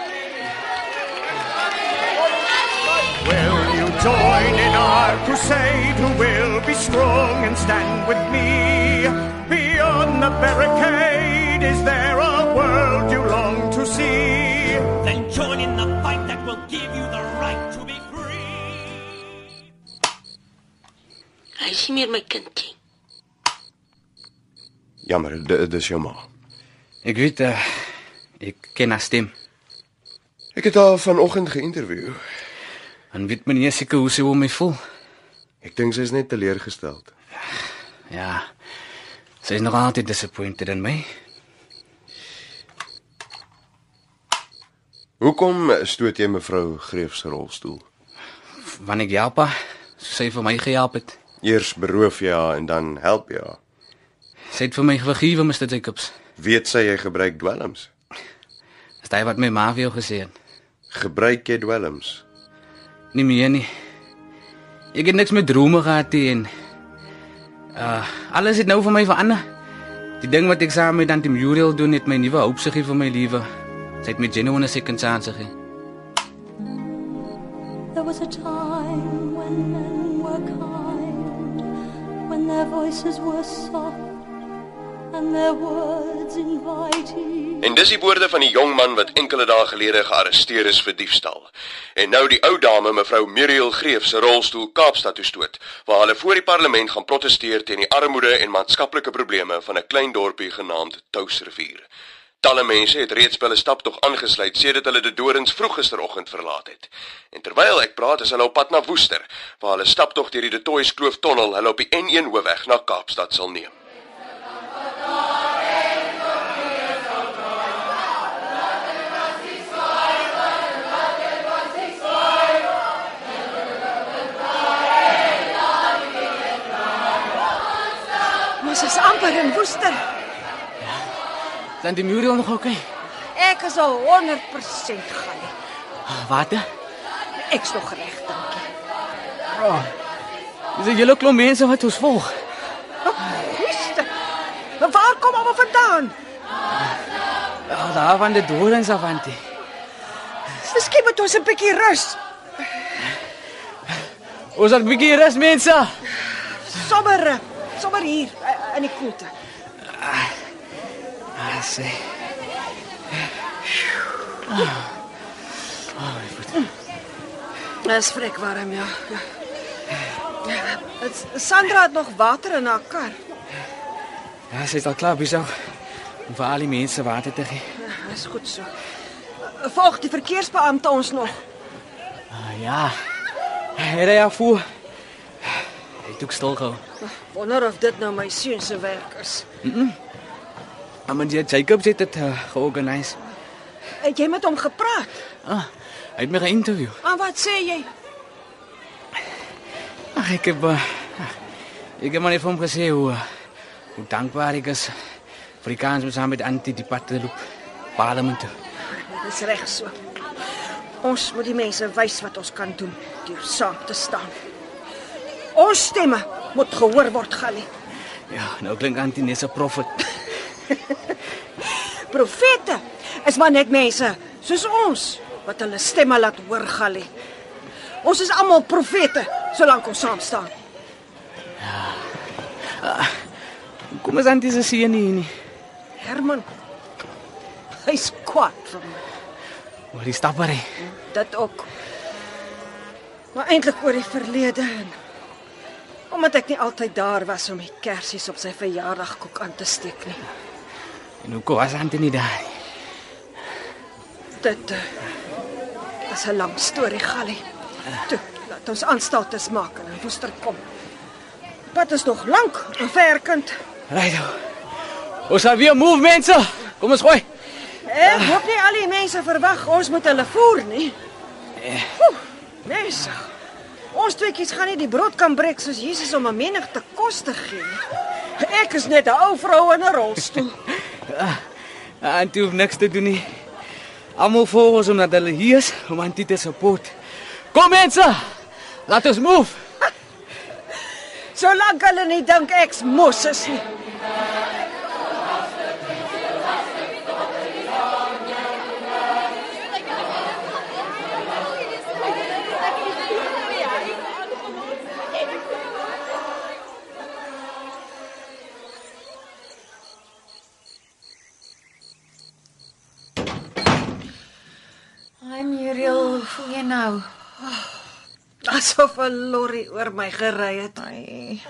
S10: Our crusade? Who will be strong and stand with me? Beyond the barricade, is there a world you long to see?
S11: Then join in the fight that will give you the right to be free.
S7: Hy is nie meer my kindjie.
S8: Jammer, di- dis jou ma.
S6: Ek weet uh, ek ken haar stem.
S8: Ek het haar vanoggend geïnterview.
S6: En weet meneer seker hoe sy oor my voel.
S8: Ek dink sy is net teleurgesteld.
S6: Ja. Sy is nog altyd disappointed in my.
S8: Hoekom stoot jy mevrou Greef se rolstoel?
S6: Wanneer ek help haar, sy vir my gehelp het.
S8: Eers beroof jy haar en dan help jy haar.
S6: Sy het vir my vergewe, Mr. Jacobs.
S8: Weet sy jy gebruik dwelms?
S6: Dis daai wat my ma vir jou gesê het.
S8: Gebruik jy dwelms?
S6: Nie meer nie. Ek het niks met drome gehad nie uh alles het nou vir my verander. Die ding wat ek saam met Auntie Muriel doen het my nuwe hoop gegee vir my lewe. Sy het my genuine second chance gegee.
S2: There was a time when men were kind, when their voices were soft, and their words inviting.
S8: En dis die woorde van die jong man wat enkele dae gelede gearresteer is vir diefstal. En nou die ou dame mevrou Muriel Greef se rolstoel Kaapstad toe stoot, waar hulle voor die parlement gaan proteseer teen die armoede en maatskaplike probleme van 'n klein dorpie genaamd Touwsrivier. Talle mense het reeds hulle staptog aangesluit sedert hulle die dorings vroeg gisteroggend verlaat het. En terwyl ek praat, is hulle op pad na Woester, waar hulle staptog deur die De Toys Kloof tonnel hulle op die N1 hoofweg na Kaapstad sal neem.
S9: Ons is amper in Woester.
S6: Dan die Muriel nog oké.
S9: Ek is al 100% gaan.
S6: Wat?
S9: Ek's nog reg, dankie.
S6: Oh. Dis 'n hele klomp mense wat ons volg.
S9: Woester. Maar waar kom almal vandaan?
S6: Ja, daar van die dorings af aan toe.
S9: Miskien moet ons 'n bietjie rus.
S6: Ons het 'n bietjie rus mense.
S9: Sommer, sommer hier eh, in die koelte.
S6: Ah, sê.
S9: Dis vrek warm, ja. ja. Dit Sandra het nog water in haar kar.
S6: Ja, sy is al klaar besig om vir al die mense water te gee.
S9: Ja, dis goed so. Volg die verkeersbeampte ons nog.
S6: Ah, ja. Ry af voor. Hy het ook stil gehou.
S9: Wonder of dit nou my seun se werk is.
S6: Maar die Jacobs het dit uh, georganiseer.
S9: Het jy met hom gepraat?
S6: Ah, hy het my geïnterview.
S9: En wat sê jy?
S6: Ag, ek heb uh, ek het maar net vir hom gesê hoe uh, hoe dankbaar ek is vir die kans om saam met Antie die pad te loop. Parlement. toe.
S9: Dis reg so. Ons moet die mense wys wat ons kan doen deur saam te staan. Ons stemme moet gehoor word, Gally.
S6: Ja, nou klink Antie net 'n profet.
S9: Profete is maar net mense soos ons wat hulle stemme laat hoor, Gally. Ons is almal profete solank ons saam staan.
S6: Kom eens Antie se seun nie nie.
S9: Herman. Hy's kwaad vir my.
S6: Oor die stappery.
S9: Dit ook. Maar eintlik oor die verlede en omdat ek nie altyd daar was om die kersies op sy verjaardagkoek aan te steek nie.
S6: En hoe was Antie nie daar?
S9: Dit uh, is 'n lang storie, Gally. Toe, laat ons aanstaltes maak en in Woester kom. Pad is nog lank en verkend.
S6: Right. Ons sal weer move mense. Kom ons gooi.
S9: Ek hoop nie al die mense verwag ons moet hulle voer nie. Oeh, mense. Ons tweeetjies gaan nie die brood kan breek soos Jesus om 'n menigte kos te gee. Ek is net 'n ou vrou in 'n rolstoel.
S6: Antie hoef niks te doen nie. Almal volg ons omdat hulle hier is om Antie te support. Kom mense. Laat ons move.
S9: Solank hulle nie dink ek's Moses nie.
S4: Ai Muriel, hoe voel jy nou?
S9: Asof 'n lorry oor my gery het.
S4: Ai.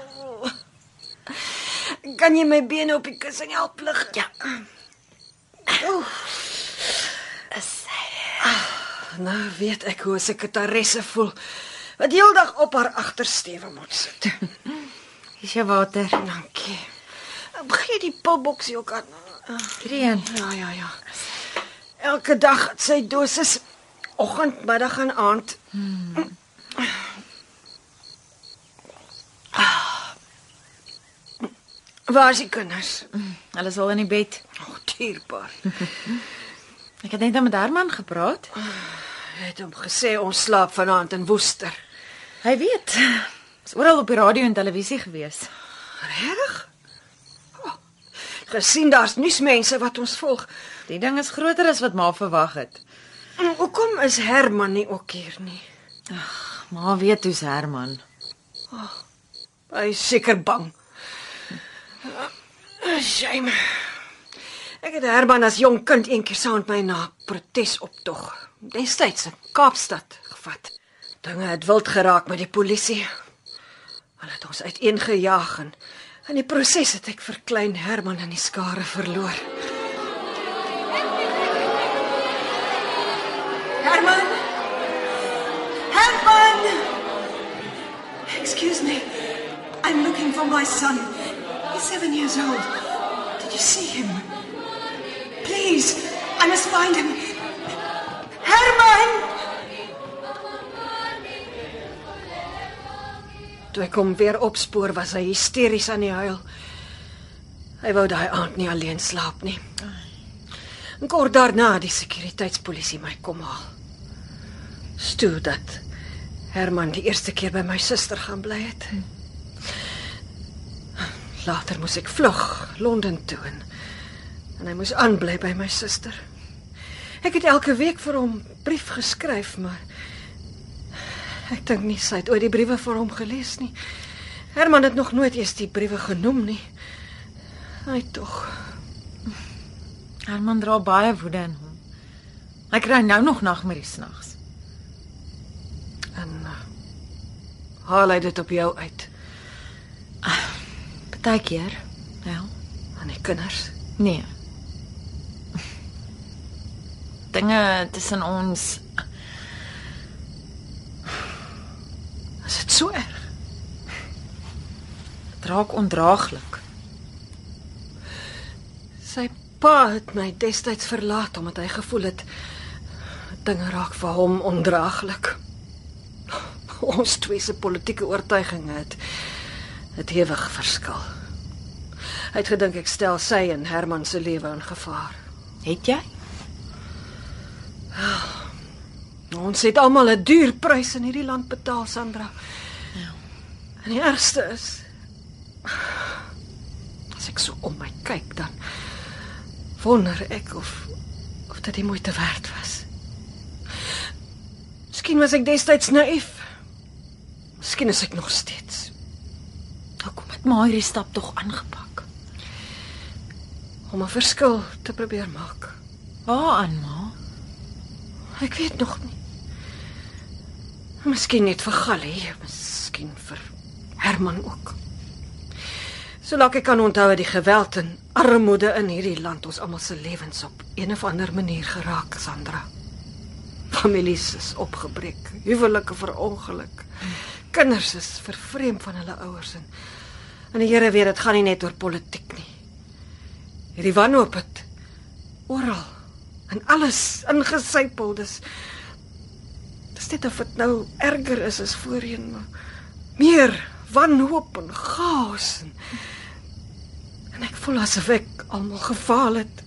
S9: Kan jy my bene op die kussing help lig?
S4: Ja.
S9: Nou weet ek hoe 'n sekretaresse voel. Wat heeldag op haar agtersteewe moet sit.
S4: Is jou water?
S9: Dankie. Gee die pilboksie ook aan.
S4: Een.
S9: Ja, ja, ja. Elke dag het sy dosis oggend, middag en aand. Hmm. Waar is die kinders?
S4: Hulle is al in die bed.
S9: O, oh, dierbaar.
S4: Ek het net met Herman gepraat.
S9: Hy het hom gesê ons slaap vanaand in Woester.
S4: Hy weet. Is oral op die radio en televisie gewees.
S9: Reg? Oh, gesien daar's nuusmense wat ons volg.
S4: Die ding is groter as wat ma verwag het.
S9: En Hoekom is Herman nie ook hier nie?
S4: Ma weet hoe's Herman.
S9: Hy is seker bang. Shame. Ek het Herman as jong kind eendag saam met my na 'n protesoptog destyds in Kaapstad gevat. Dinge het wild geraak met die polisie. Hulle het ons uiteengejaag en in die proses het ek vir klein Herman in die skare verloor. Herman! Herman!
S12: Excuse me. I'm looking for my son. Seven years old. Did you see him? Please, I must find him. Herman!
S9: Toe ek hom weer opspoor, was hy hysteries aan die huil. Hy wou daai aand nie alleen slaap nie. En kort daarna het die sekuriteitspolisie my kom haal. Stoe dat Herman die eerste keer by my suster gaan bly het. Later moes ek vlug Londen toe en, en hy moes aanbly by my suster. Ek het elke week vir hom brief geskryf, maar ek dink nie sy het ooit die briewe vir hom gelees nie. Herman het nog nooit eens die briewe genoem nie. Hy tog.
S4: Herman dra baie woede in hom. Hy kry nou nog nagmerries nags.
S9: En uh, haal hy dit op jou uit
S4: Partykeer. Wel,
S9: aan die kinders.
S4: nee. Dinge tussen ons
S9: Is dit so erg?
S4: dit raak ondraaglik.
S9: Sy pa het my destyds verlaat omdat hy gevoel het dinge raak vir hom ondraaglik. Ons twee se politieke oortuigings het het hewig verskil. Hy het gedink ek stel sy en Herman se lewe in gevaar.
S4: Het jy?
S9: Ons het almal 'n duur prys in hierdie land betaal, Sandra. Ja. En die ergste is as ek so om my kyk dan wonder ek of of dit die moeite werd was. Miskien was ek destyds naïef. Miskien is ek nog steeds.
S4: Het maar hierdie stap tog aangepak?
S9: om 'n verskil te probeer maak.
S4: Waaraan, ma?
S9: Ek weet nog nie. Miskien net vir Gallie, miskien vir Herman ook. Solank ek kan onthou het die geweld en armoede in hierdie land ons almal se lewens op een of ander manier geraak, Sandra. Families is opgebreek, huwelike verongeluk. Kinders is vervreem van hulle ouers en en die Here weet dit gaan nie net oor politiek nie. Hierdie wanhoop het oral en alles ingesypel. Dis dis net of dit nou erger is as voorheen, maar meer wanhoop en chaos en en ek voel asof ek almal gefaal het.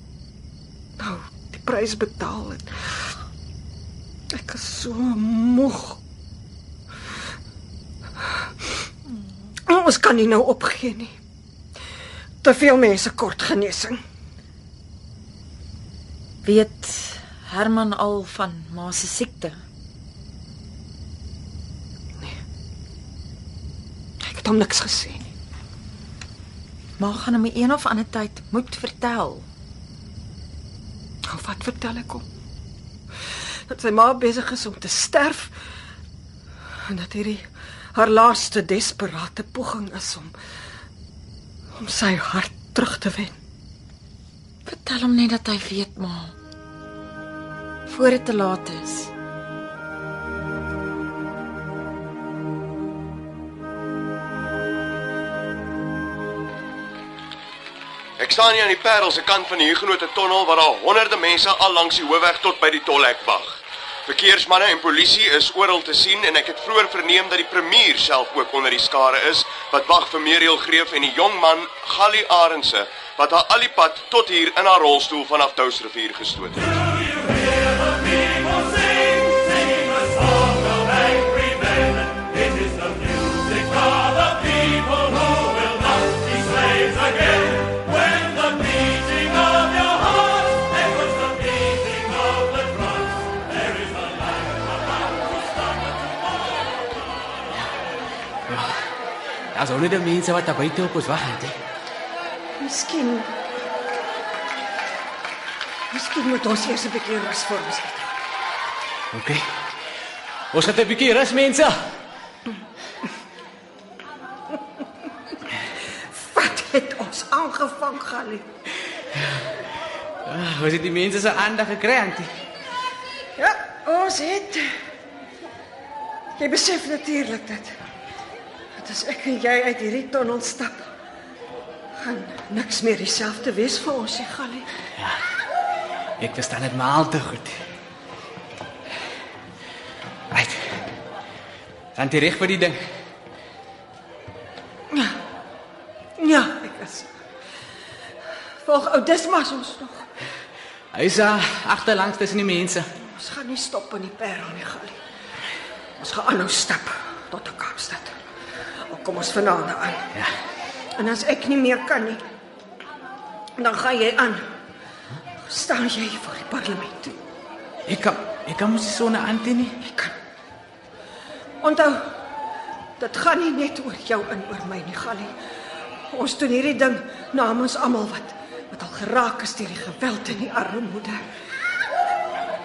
S9: Nou, die prys betaal het. Ek is so moeg. Ons kan nie nou opgee nie. Te veel mense kort genesing.
S4: Weet Herman al van ma se siekte?
S9: Ek het hom niks gesê nie.
S4: Ma gaan hom een of ander tyd moet vertel.
S9: Nou wat vertel ek hom? Dat sy ma besig is om te sterf en dat hierdie haar laaste desperate poging is om om sy hart terug te wen.
S4: Vertel hom net dat hy weet, ma. Voor dit te laat is.
S8: Ek staan hier aan die Parel se kant van die Huguenote tonnel waar daar honderde mense al langs die hoofweg tot by die tolhek wag. Verkeersmanne en polisie is oral te sien en ek het vroeër verneem dat die premier self ook onder die skare is wat wag vir Muriel Greef en die jong man Gallie Arendse wat haar al die pad tot hier in haar rolstoel vanaf Touwsrivier gestoot het.
S6: Daar's honderde mense wat daar buite op ons wag het.
S9: Miskien Miskien moet ons eers 'n bietjie rus voor ons eet.
S6: OK. Ons het 'n bietjie rus mense.
S9: Wat het ons aangevang, Gally?
S6: Ah, ons het die mense se aandag gekry, antie.
S9: Ja, ons het. Jy besef natuurlik dat as ek en jy uit hierdie tonnel stap, gaan niks meer dieselfde wees vir ons, nie, Gally.
S6: Ek verstaan dit maar al te goed. Right. Antie reg vir die ding.
S9: Ja, ek is. Volg ou Dismas ons nog.
S6: Hy's uh, agterlangs tussen die mense.
S9: Ons gaan nie stop in die Parel nie, Gally. Ons gaan aanhou stap tot Kaapstad. Kom ons vanaand aan.
S6: Ja.
S9: En as ek nie meer kan nie, dan gaan jy aan. Staan jy voor die parlement.
S6: Ek kan ek kan mos nie so 'n antie nie.
S9: Onthou, dit gaan nie net oor jou en oor my nie, Gally. Ons doen hierdie ding namens almal wat wat al geraak is deur die geweld en die armoede.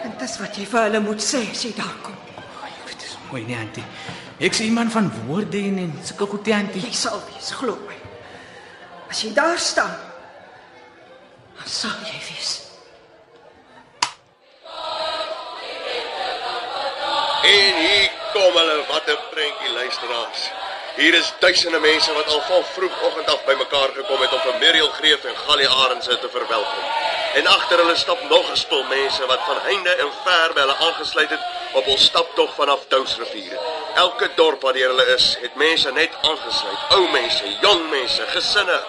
S9: En dis wat jy vir hulle moet sê as jy daar kom.
S6: Dit is mooi nie antie. Ek sien iemand van woorde en en sulke goeie antie.
S9: Jy sal wees, glo my. As jy daar staan, dan sal jy wees.
S8: En hier kom hulle, wat 'n prentjie luisteraars. Hier is duisende mense wat al van vroegoggend af bymekaar gekom het om vir Muriel Greef en Gallie Arendse te verwelkom. En agter hulle stap nog 'n spul mense wat van heinde en ver by hulle aangesluit het op hul staptog vanaf Touwsrivier. Elke dorp waar hulle is, het mense net aangesluit. Ou mense, jong mense, gesinne.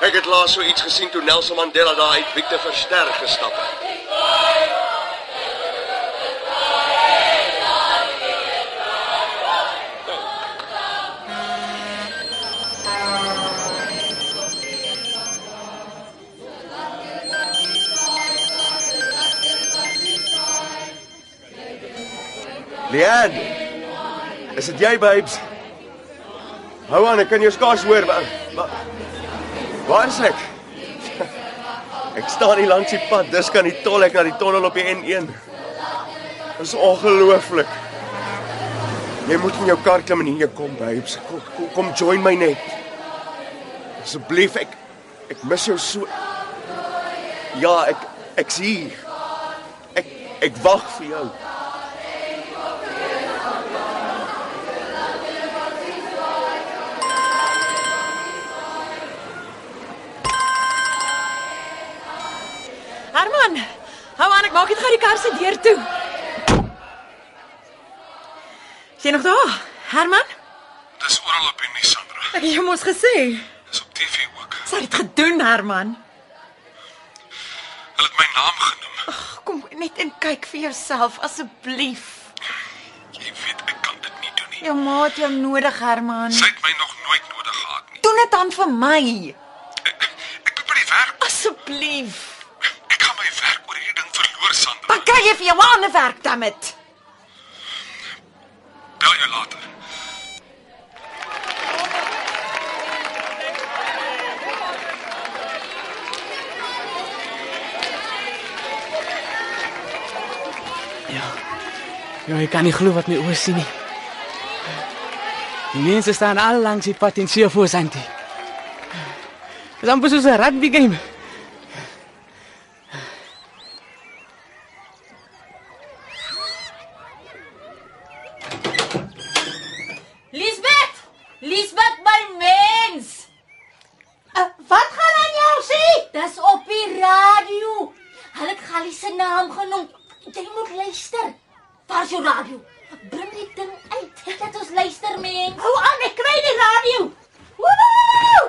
S8: Ek het laas so iets gesien toe Nelson Mandela daar uit Victor Verster gestap het. Lian. Is dit jy, babes? Hou aan, ek kan jou skaars hoor. Waar, waar, waar is ek? Ek staan hier langs die pad, dis kan die tol ek na die tonnel op die N1. Dis ongelooflik. Jy moet in jou kar klim en hier kom, babes. Kom, kom, kom join my net. Asseblief, ek ek mis jou so. Ja, ek ek's hier. Ek ek wag vir jou.
S4: Herman, hou aan, ek maak net gou die kar se deur toe. Jy nog daar? Herman?
S3: Dis oral op die nuus, Sandra.
S4: Ek het jou mos gesê.
S3: Dis op TV ook.
S4: Sy het gedoen, Herman.
S3: Hulle het my naam genoem.
S4: Kom net en kyk vir jouself asseblief.
S3: Jy weet ek kan dit nie doen nie.
S4: Jou ma het jou nodig, Herman.
S3: Sy het my nog nooit nodig gehad nie.
S4: Doen dit dan vir my.
S3: Ek moet by die werk.
S4: Asseblief.
S3: Ek gaan my werk oor hierdie ding verloor, Sandra.
S4: Dan kry jy vir jou ander werk, dammit.
S3: Bel jou later.
S6: Ja. Ja, ek kan nie glo wat my oë sien nie. Die mense staan al langs die pad en sien voor Santi. Dis amper soos 'n rugby game.
S5: Lisbeth! Lisbeth my mens!
S7: Uh, wat gaan aan jou sê?
S5: Dis op die radio. Hulle het Gallie se naam genoem. Jy moet luister. Waar is jou radio? Bring die ding uit. Laat ons luister, mens.
S7: Hou aan, ek kry die radio. Woehoe!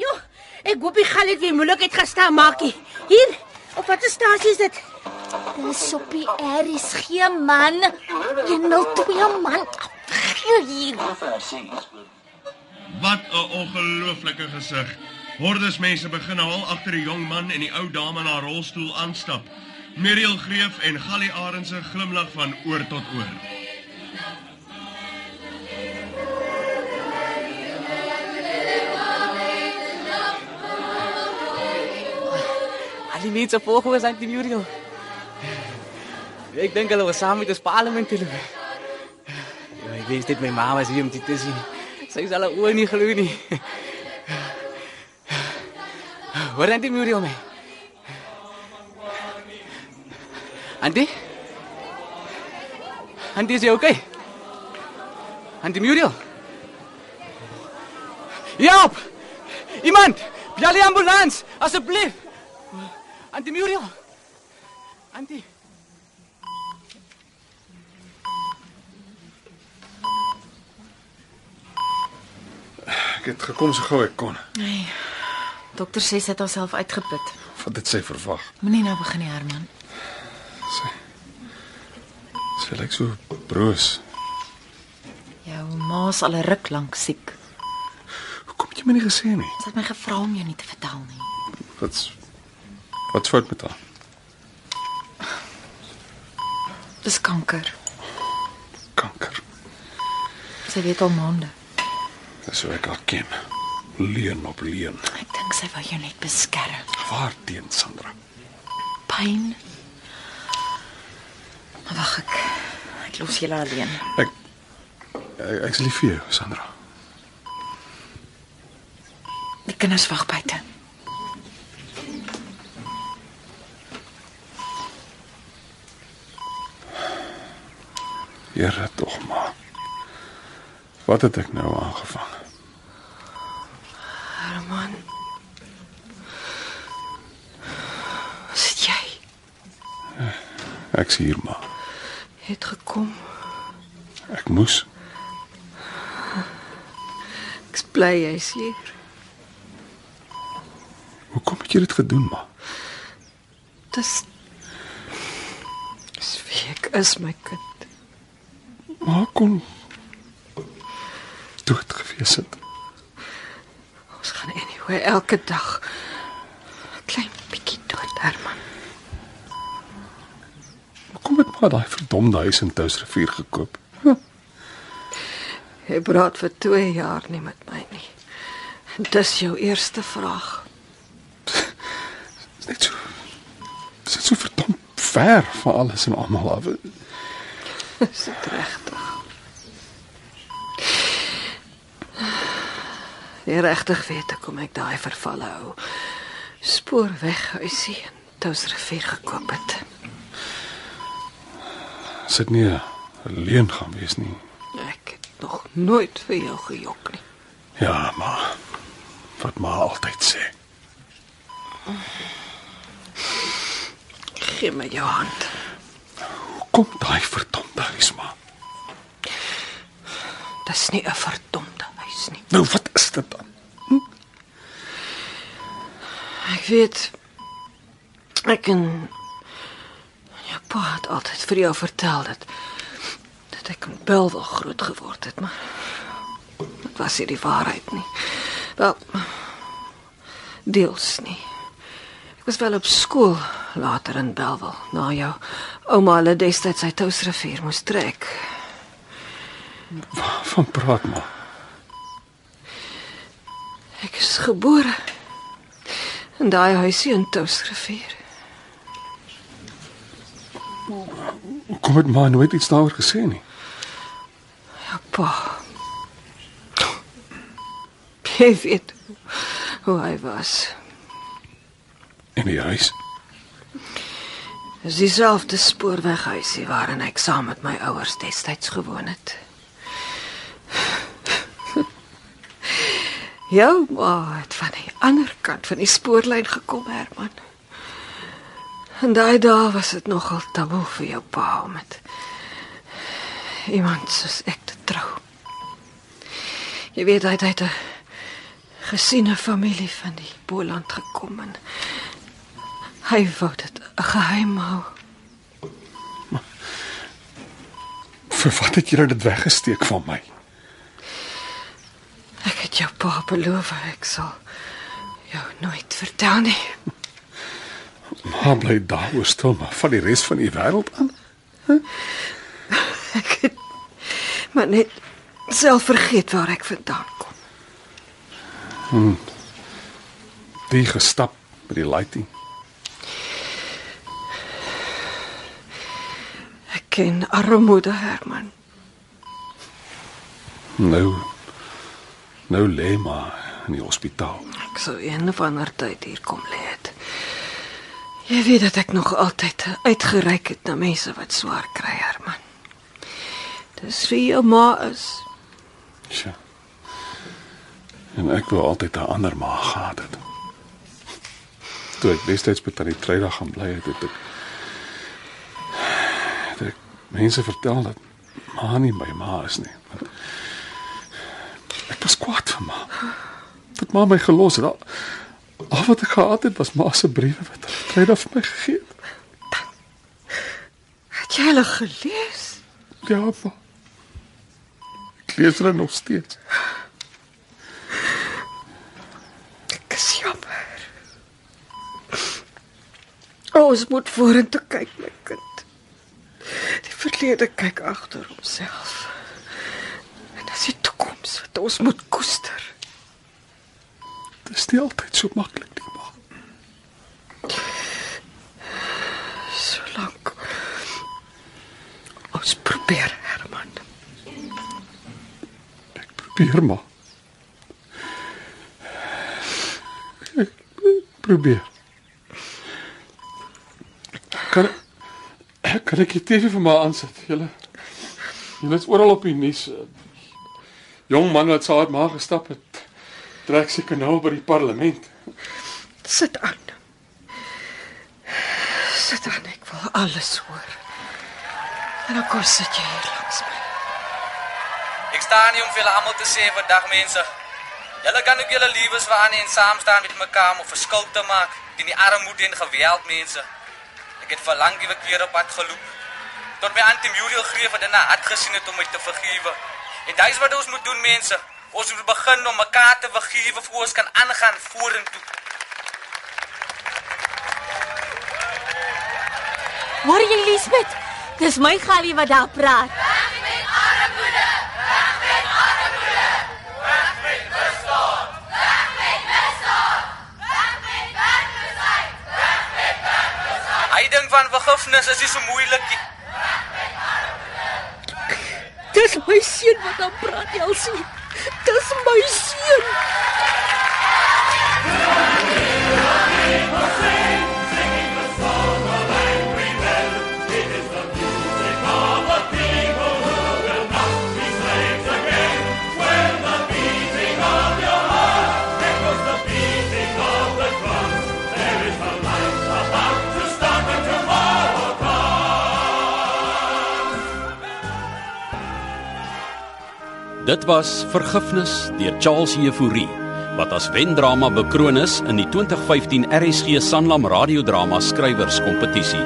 S7: Jo, ek hoop die gal het weer moeilikheid gestaan maakie. Hier, op watter stasie is dit?
S5: Dis op die Man. 102 man. Gee hier.
S8: Wat 'n ongelooflike gesig. Hordes mense begin al agter die jong man en die ou dame in haar rolstoel aanstap. Muriel Greef en Gallie Arendse glimlag van oor tot oor.
S6: die mense volg oor Auntie Muriel. Ek dink hulle was saam met ons parlement toe. Ja, ek wens dit my ma was hier om dit te sien. Sy sal haar oë nie glo nie. Waar Auntie Muriel my? Auntie? Auntie is jy okay? Auntie Muriel? Help! Iemand! Bel die ambulans, asseblief. Auntie Muriel. Auntie.
S3: Ek het gekom so gou ek kon.
S4: Nee. Dokter sê sy het haarself uitgeput.
S3: Wat dit sy verwag.
S4: Moenie nou begin nie, Herman.
S3: Sy Sy lyk so broos.
S4: Jou ma's al 'n ruk lank siek.
S3: Hoekom het jy my nie gesê nie?
S4: Sy het my gevra om jou nie te vertel nie.
S3: Wat's Wat's fout met haar?
S4: Dis kanker.
S3: Kanker.
S4: Sy weet al maande.
S3: Dis so ek haar ken. Leuen op leuen.
S4: Ek dink sy wou jou net beskerm.
S3: Waarteen, Sandra?
S4: Pyn. Maar wag ek. Ek los julle alleen.
S3: Ek ek, ek is lief vir jou, Sandra.
S4: Die kinders wag buite.
S3: Here tog maar. Wat het ek nou aangevang?
S9: Herman. Sit jy?
S3: Ek's hier maar.
S9: Het gekom.
S3: Ek moes.
S9: Ek's bly jy's hier.
S3: Hoekom het jy dit gedoen, ma?
S9: Dis Dis wie ek is my kind.
S3: Ma kon dood gewees het.
S9: Ons anyway elke dag klein bietjie dood, Herman.
S3: Hoekom het ma daai verdomde huis in Touwsrivier gekoop?
S9: Jy praat vir 2 jaar nie met my nie. En dis jou eerste vraag.
S3: Dis net so Dis net so verdomd ver van alles en almal af.
S9: Is dit regtig? Jy regtig weet ek kom ek daai vervalle ou spoorweg huisie in Touwsrivier gekoop het.
S3: Sit nie 'n leuen gaan wees nie.
S9: Ek het nog nooit vir jou gejok nie.
S3: Ja, maar wat ma altyd sê.
S9: Gee my jou hand.
S3: Kom daai verdomde huis maar.
S9: Dis nie 'n verdomde huis nie.
S3: Nou wat is dit dan?
S9: Ek weet ek en jou pa het altyd vir jou vertel dat dat ek in Belwel groot geword het, maar dit was nie die waarheid nie. Wel deels nie. Ek was wel op skool later in Belwel na jou ouma hulle destyds uit Touwsrivier moes trek.
S3: Van praat maar.
S9: Ek is gebore in daai huisie in Touwsrivier.
S3: Hoekom het ma nooit iets daaroor gesê nie?
S9: Ja, pa. Jy weet hoe hy was.
S3: In die huis.
S9: Dis dieselfde spoorweghuisie waarin ek saam met my ouers destyds gewoon het. Jou ma het van die ander kant van die spoorlyn gekom, Herman. En daai dae was dit nogal taboe vir jou pa om met iemand soos ek te trou. Jy weet hy het 'n gesiene familie van die Boland gekom en hy wou dit 'n geheim hou.
S3: Vir wat het jy dit weggesteek van my?
S9: Ek het jou pa beloof ek sal jou nooit vertel nie.
S3: Maar bly daaroor stil maar van die res van die wêreld aan. Huh?
S9: Ek het maar net self vergeet waar ek vandaan kom.
S3: Hmm. Die gestap by die lighting.
S9: Ek ken armoede Herman.
S3: Nou nou lê maar in die hospitaal.
S9: Ek sou een of ander tyd hier kom lê het. Jy weet dat ek nog altyd uitgereik het na mense wat swaar kry, Herman. Dis vir jou ma is.
S3: Sjoe. En ek wou altyd 'n ander ma gehad het. Toe ek destyds by tannie Treyda gaan bly het, het ek het ek mense vertel dat ma nie my ma is nie. Ek was kwaad vir ma. Dat ma my gelos het. Al, al wat ek gehad het was ma se briewe wat Treyda vir my gegee het.
S9: Het jy hulle gelees?
S3: Ja, ma. Ek lees hulle nog steeds.
S9: Ek is jammer. Ons moet vorentoe kyk, my kind. Die verlede kyk agter homself. Toekoms wat ons moet koester.
S3: Dit is nie altyd so maklik nie, ma.
S9: Solank ons probeer, Herman.
S3: Probeer maar. Ek probeer. Kan ek kan ek die TV vir my aansit? Julle Julle is oral op die nuus. Jong man wat saad maar gestap het. Trek seker nou by die parlement.
S9: Sit aan. Sit aan, ek wil alles hoor. En dan kom sit jy hier langs my.
S6: Ek staan hier om vir julle almal te sê vandag mense. Julle kan ook julle liefes waaraan en saam staan met mekaar om 'n verskil te maak teen die armoede en geweld mense. Ek het verlang die week weer op pad geloop. Tot my antie Muriel greef het in haar hart gesien het om my te vergewe. En dis wat ons moet doen mense. Ons moet begin om mekaar te vergewe voor ons kan aangaan vorentoe.
S13: Hoor jy Lisbeth? Dis my Gallie wat daar praat.
S6: Hy dink van vergifnis is nie so moeilik nie.
S7: Dis my seun wat dan praat, Elsie. Dis my seun.
S1: Dit was Vergifnis deur Charles Jefouri wat as wendrama bekroon is in die 2015 RSG Sanlam radiodrama skrywers kompetisie.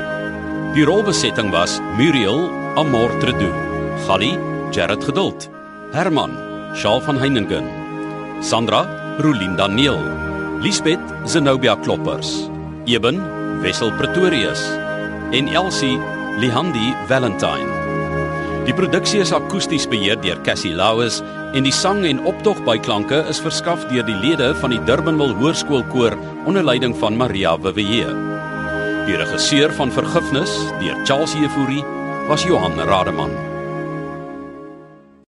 S1: Die rolbesetting was Muriel Amortredu, Gali Gerard Geduld, Herman Shaal van Heiningen, Sandra Rolinda Neel, Lisbeth Zenobia Kloppers, Eben Wessel Pretorius en Elsie Lihandi Valentine. Die produksie is akoesties beheer deur Cassie Lauis en die sang en optog byklanke is verskaf deur die lede van die Durbanville Hoërskoolkoor onder leiding van Maria Wewe. Die regisseur van Vergifnis deur Charles Jefouri was Johan Rademan.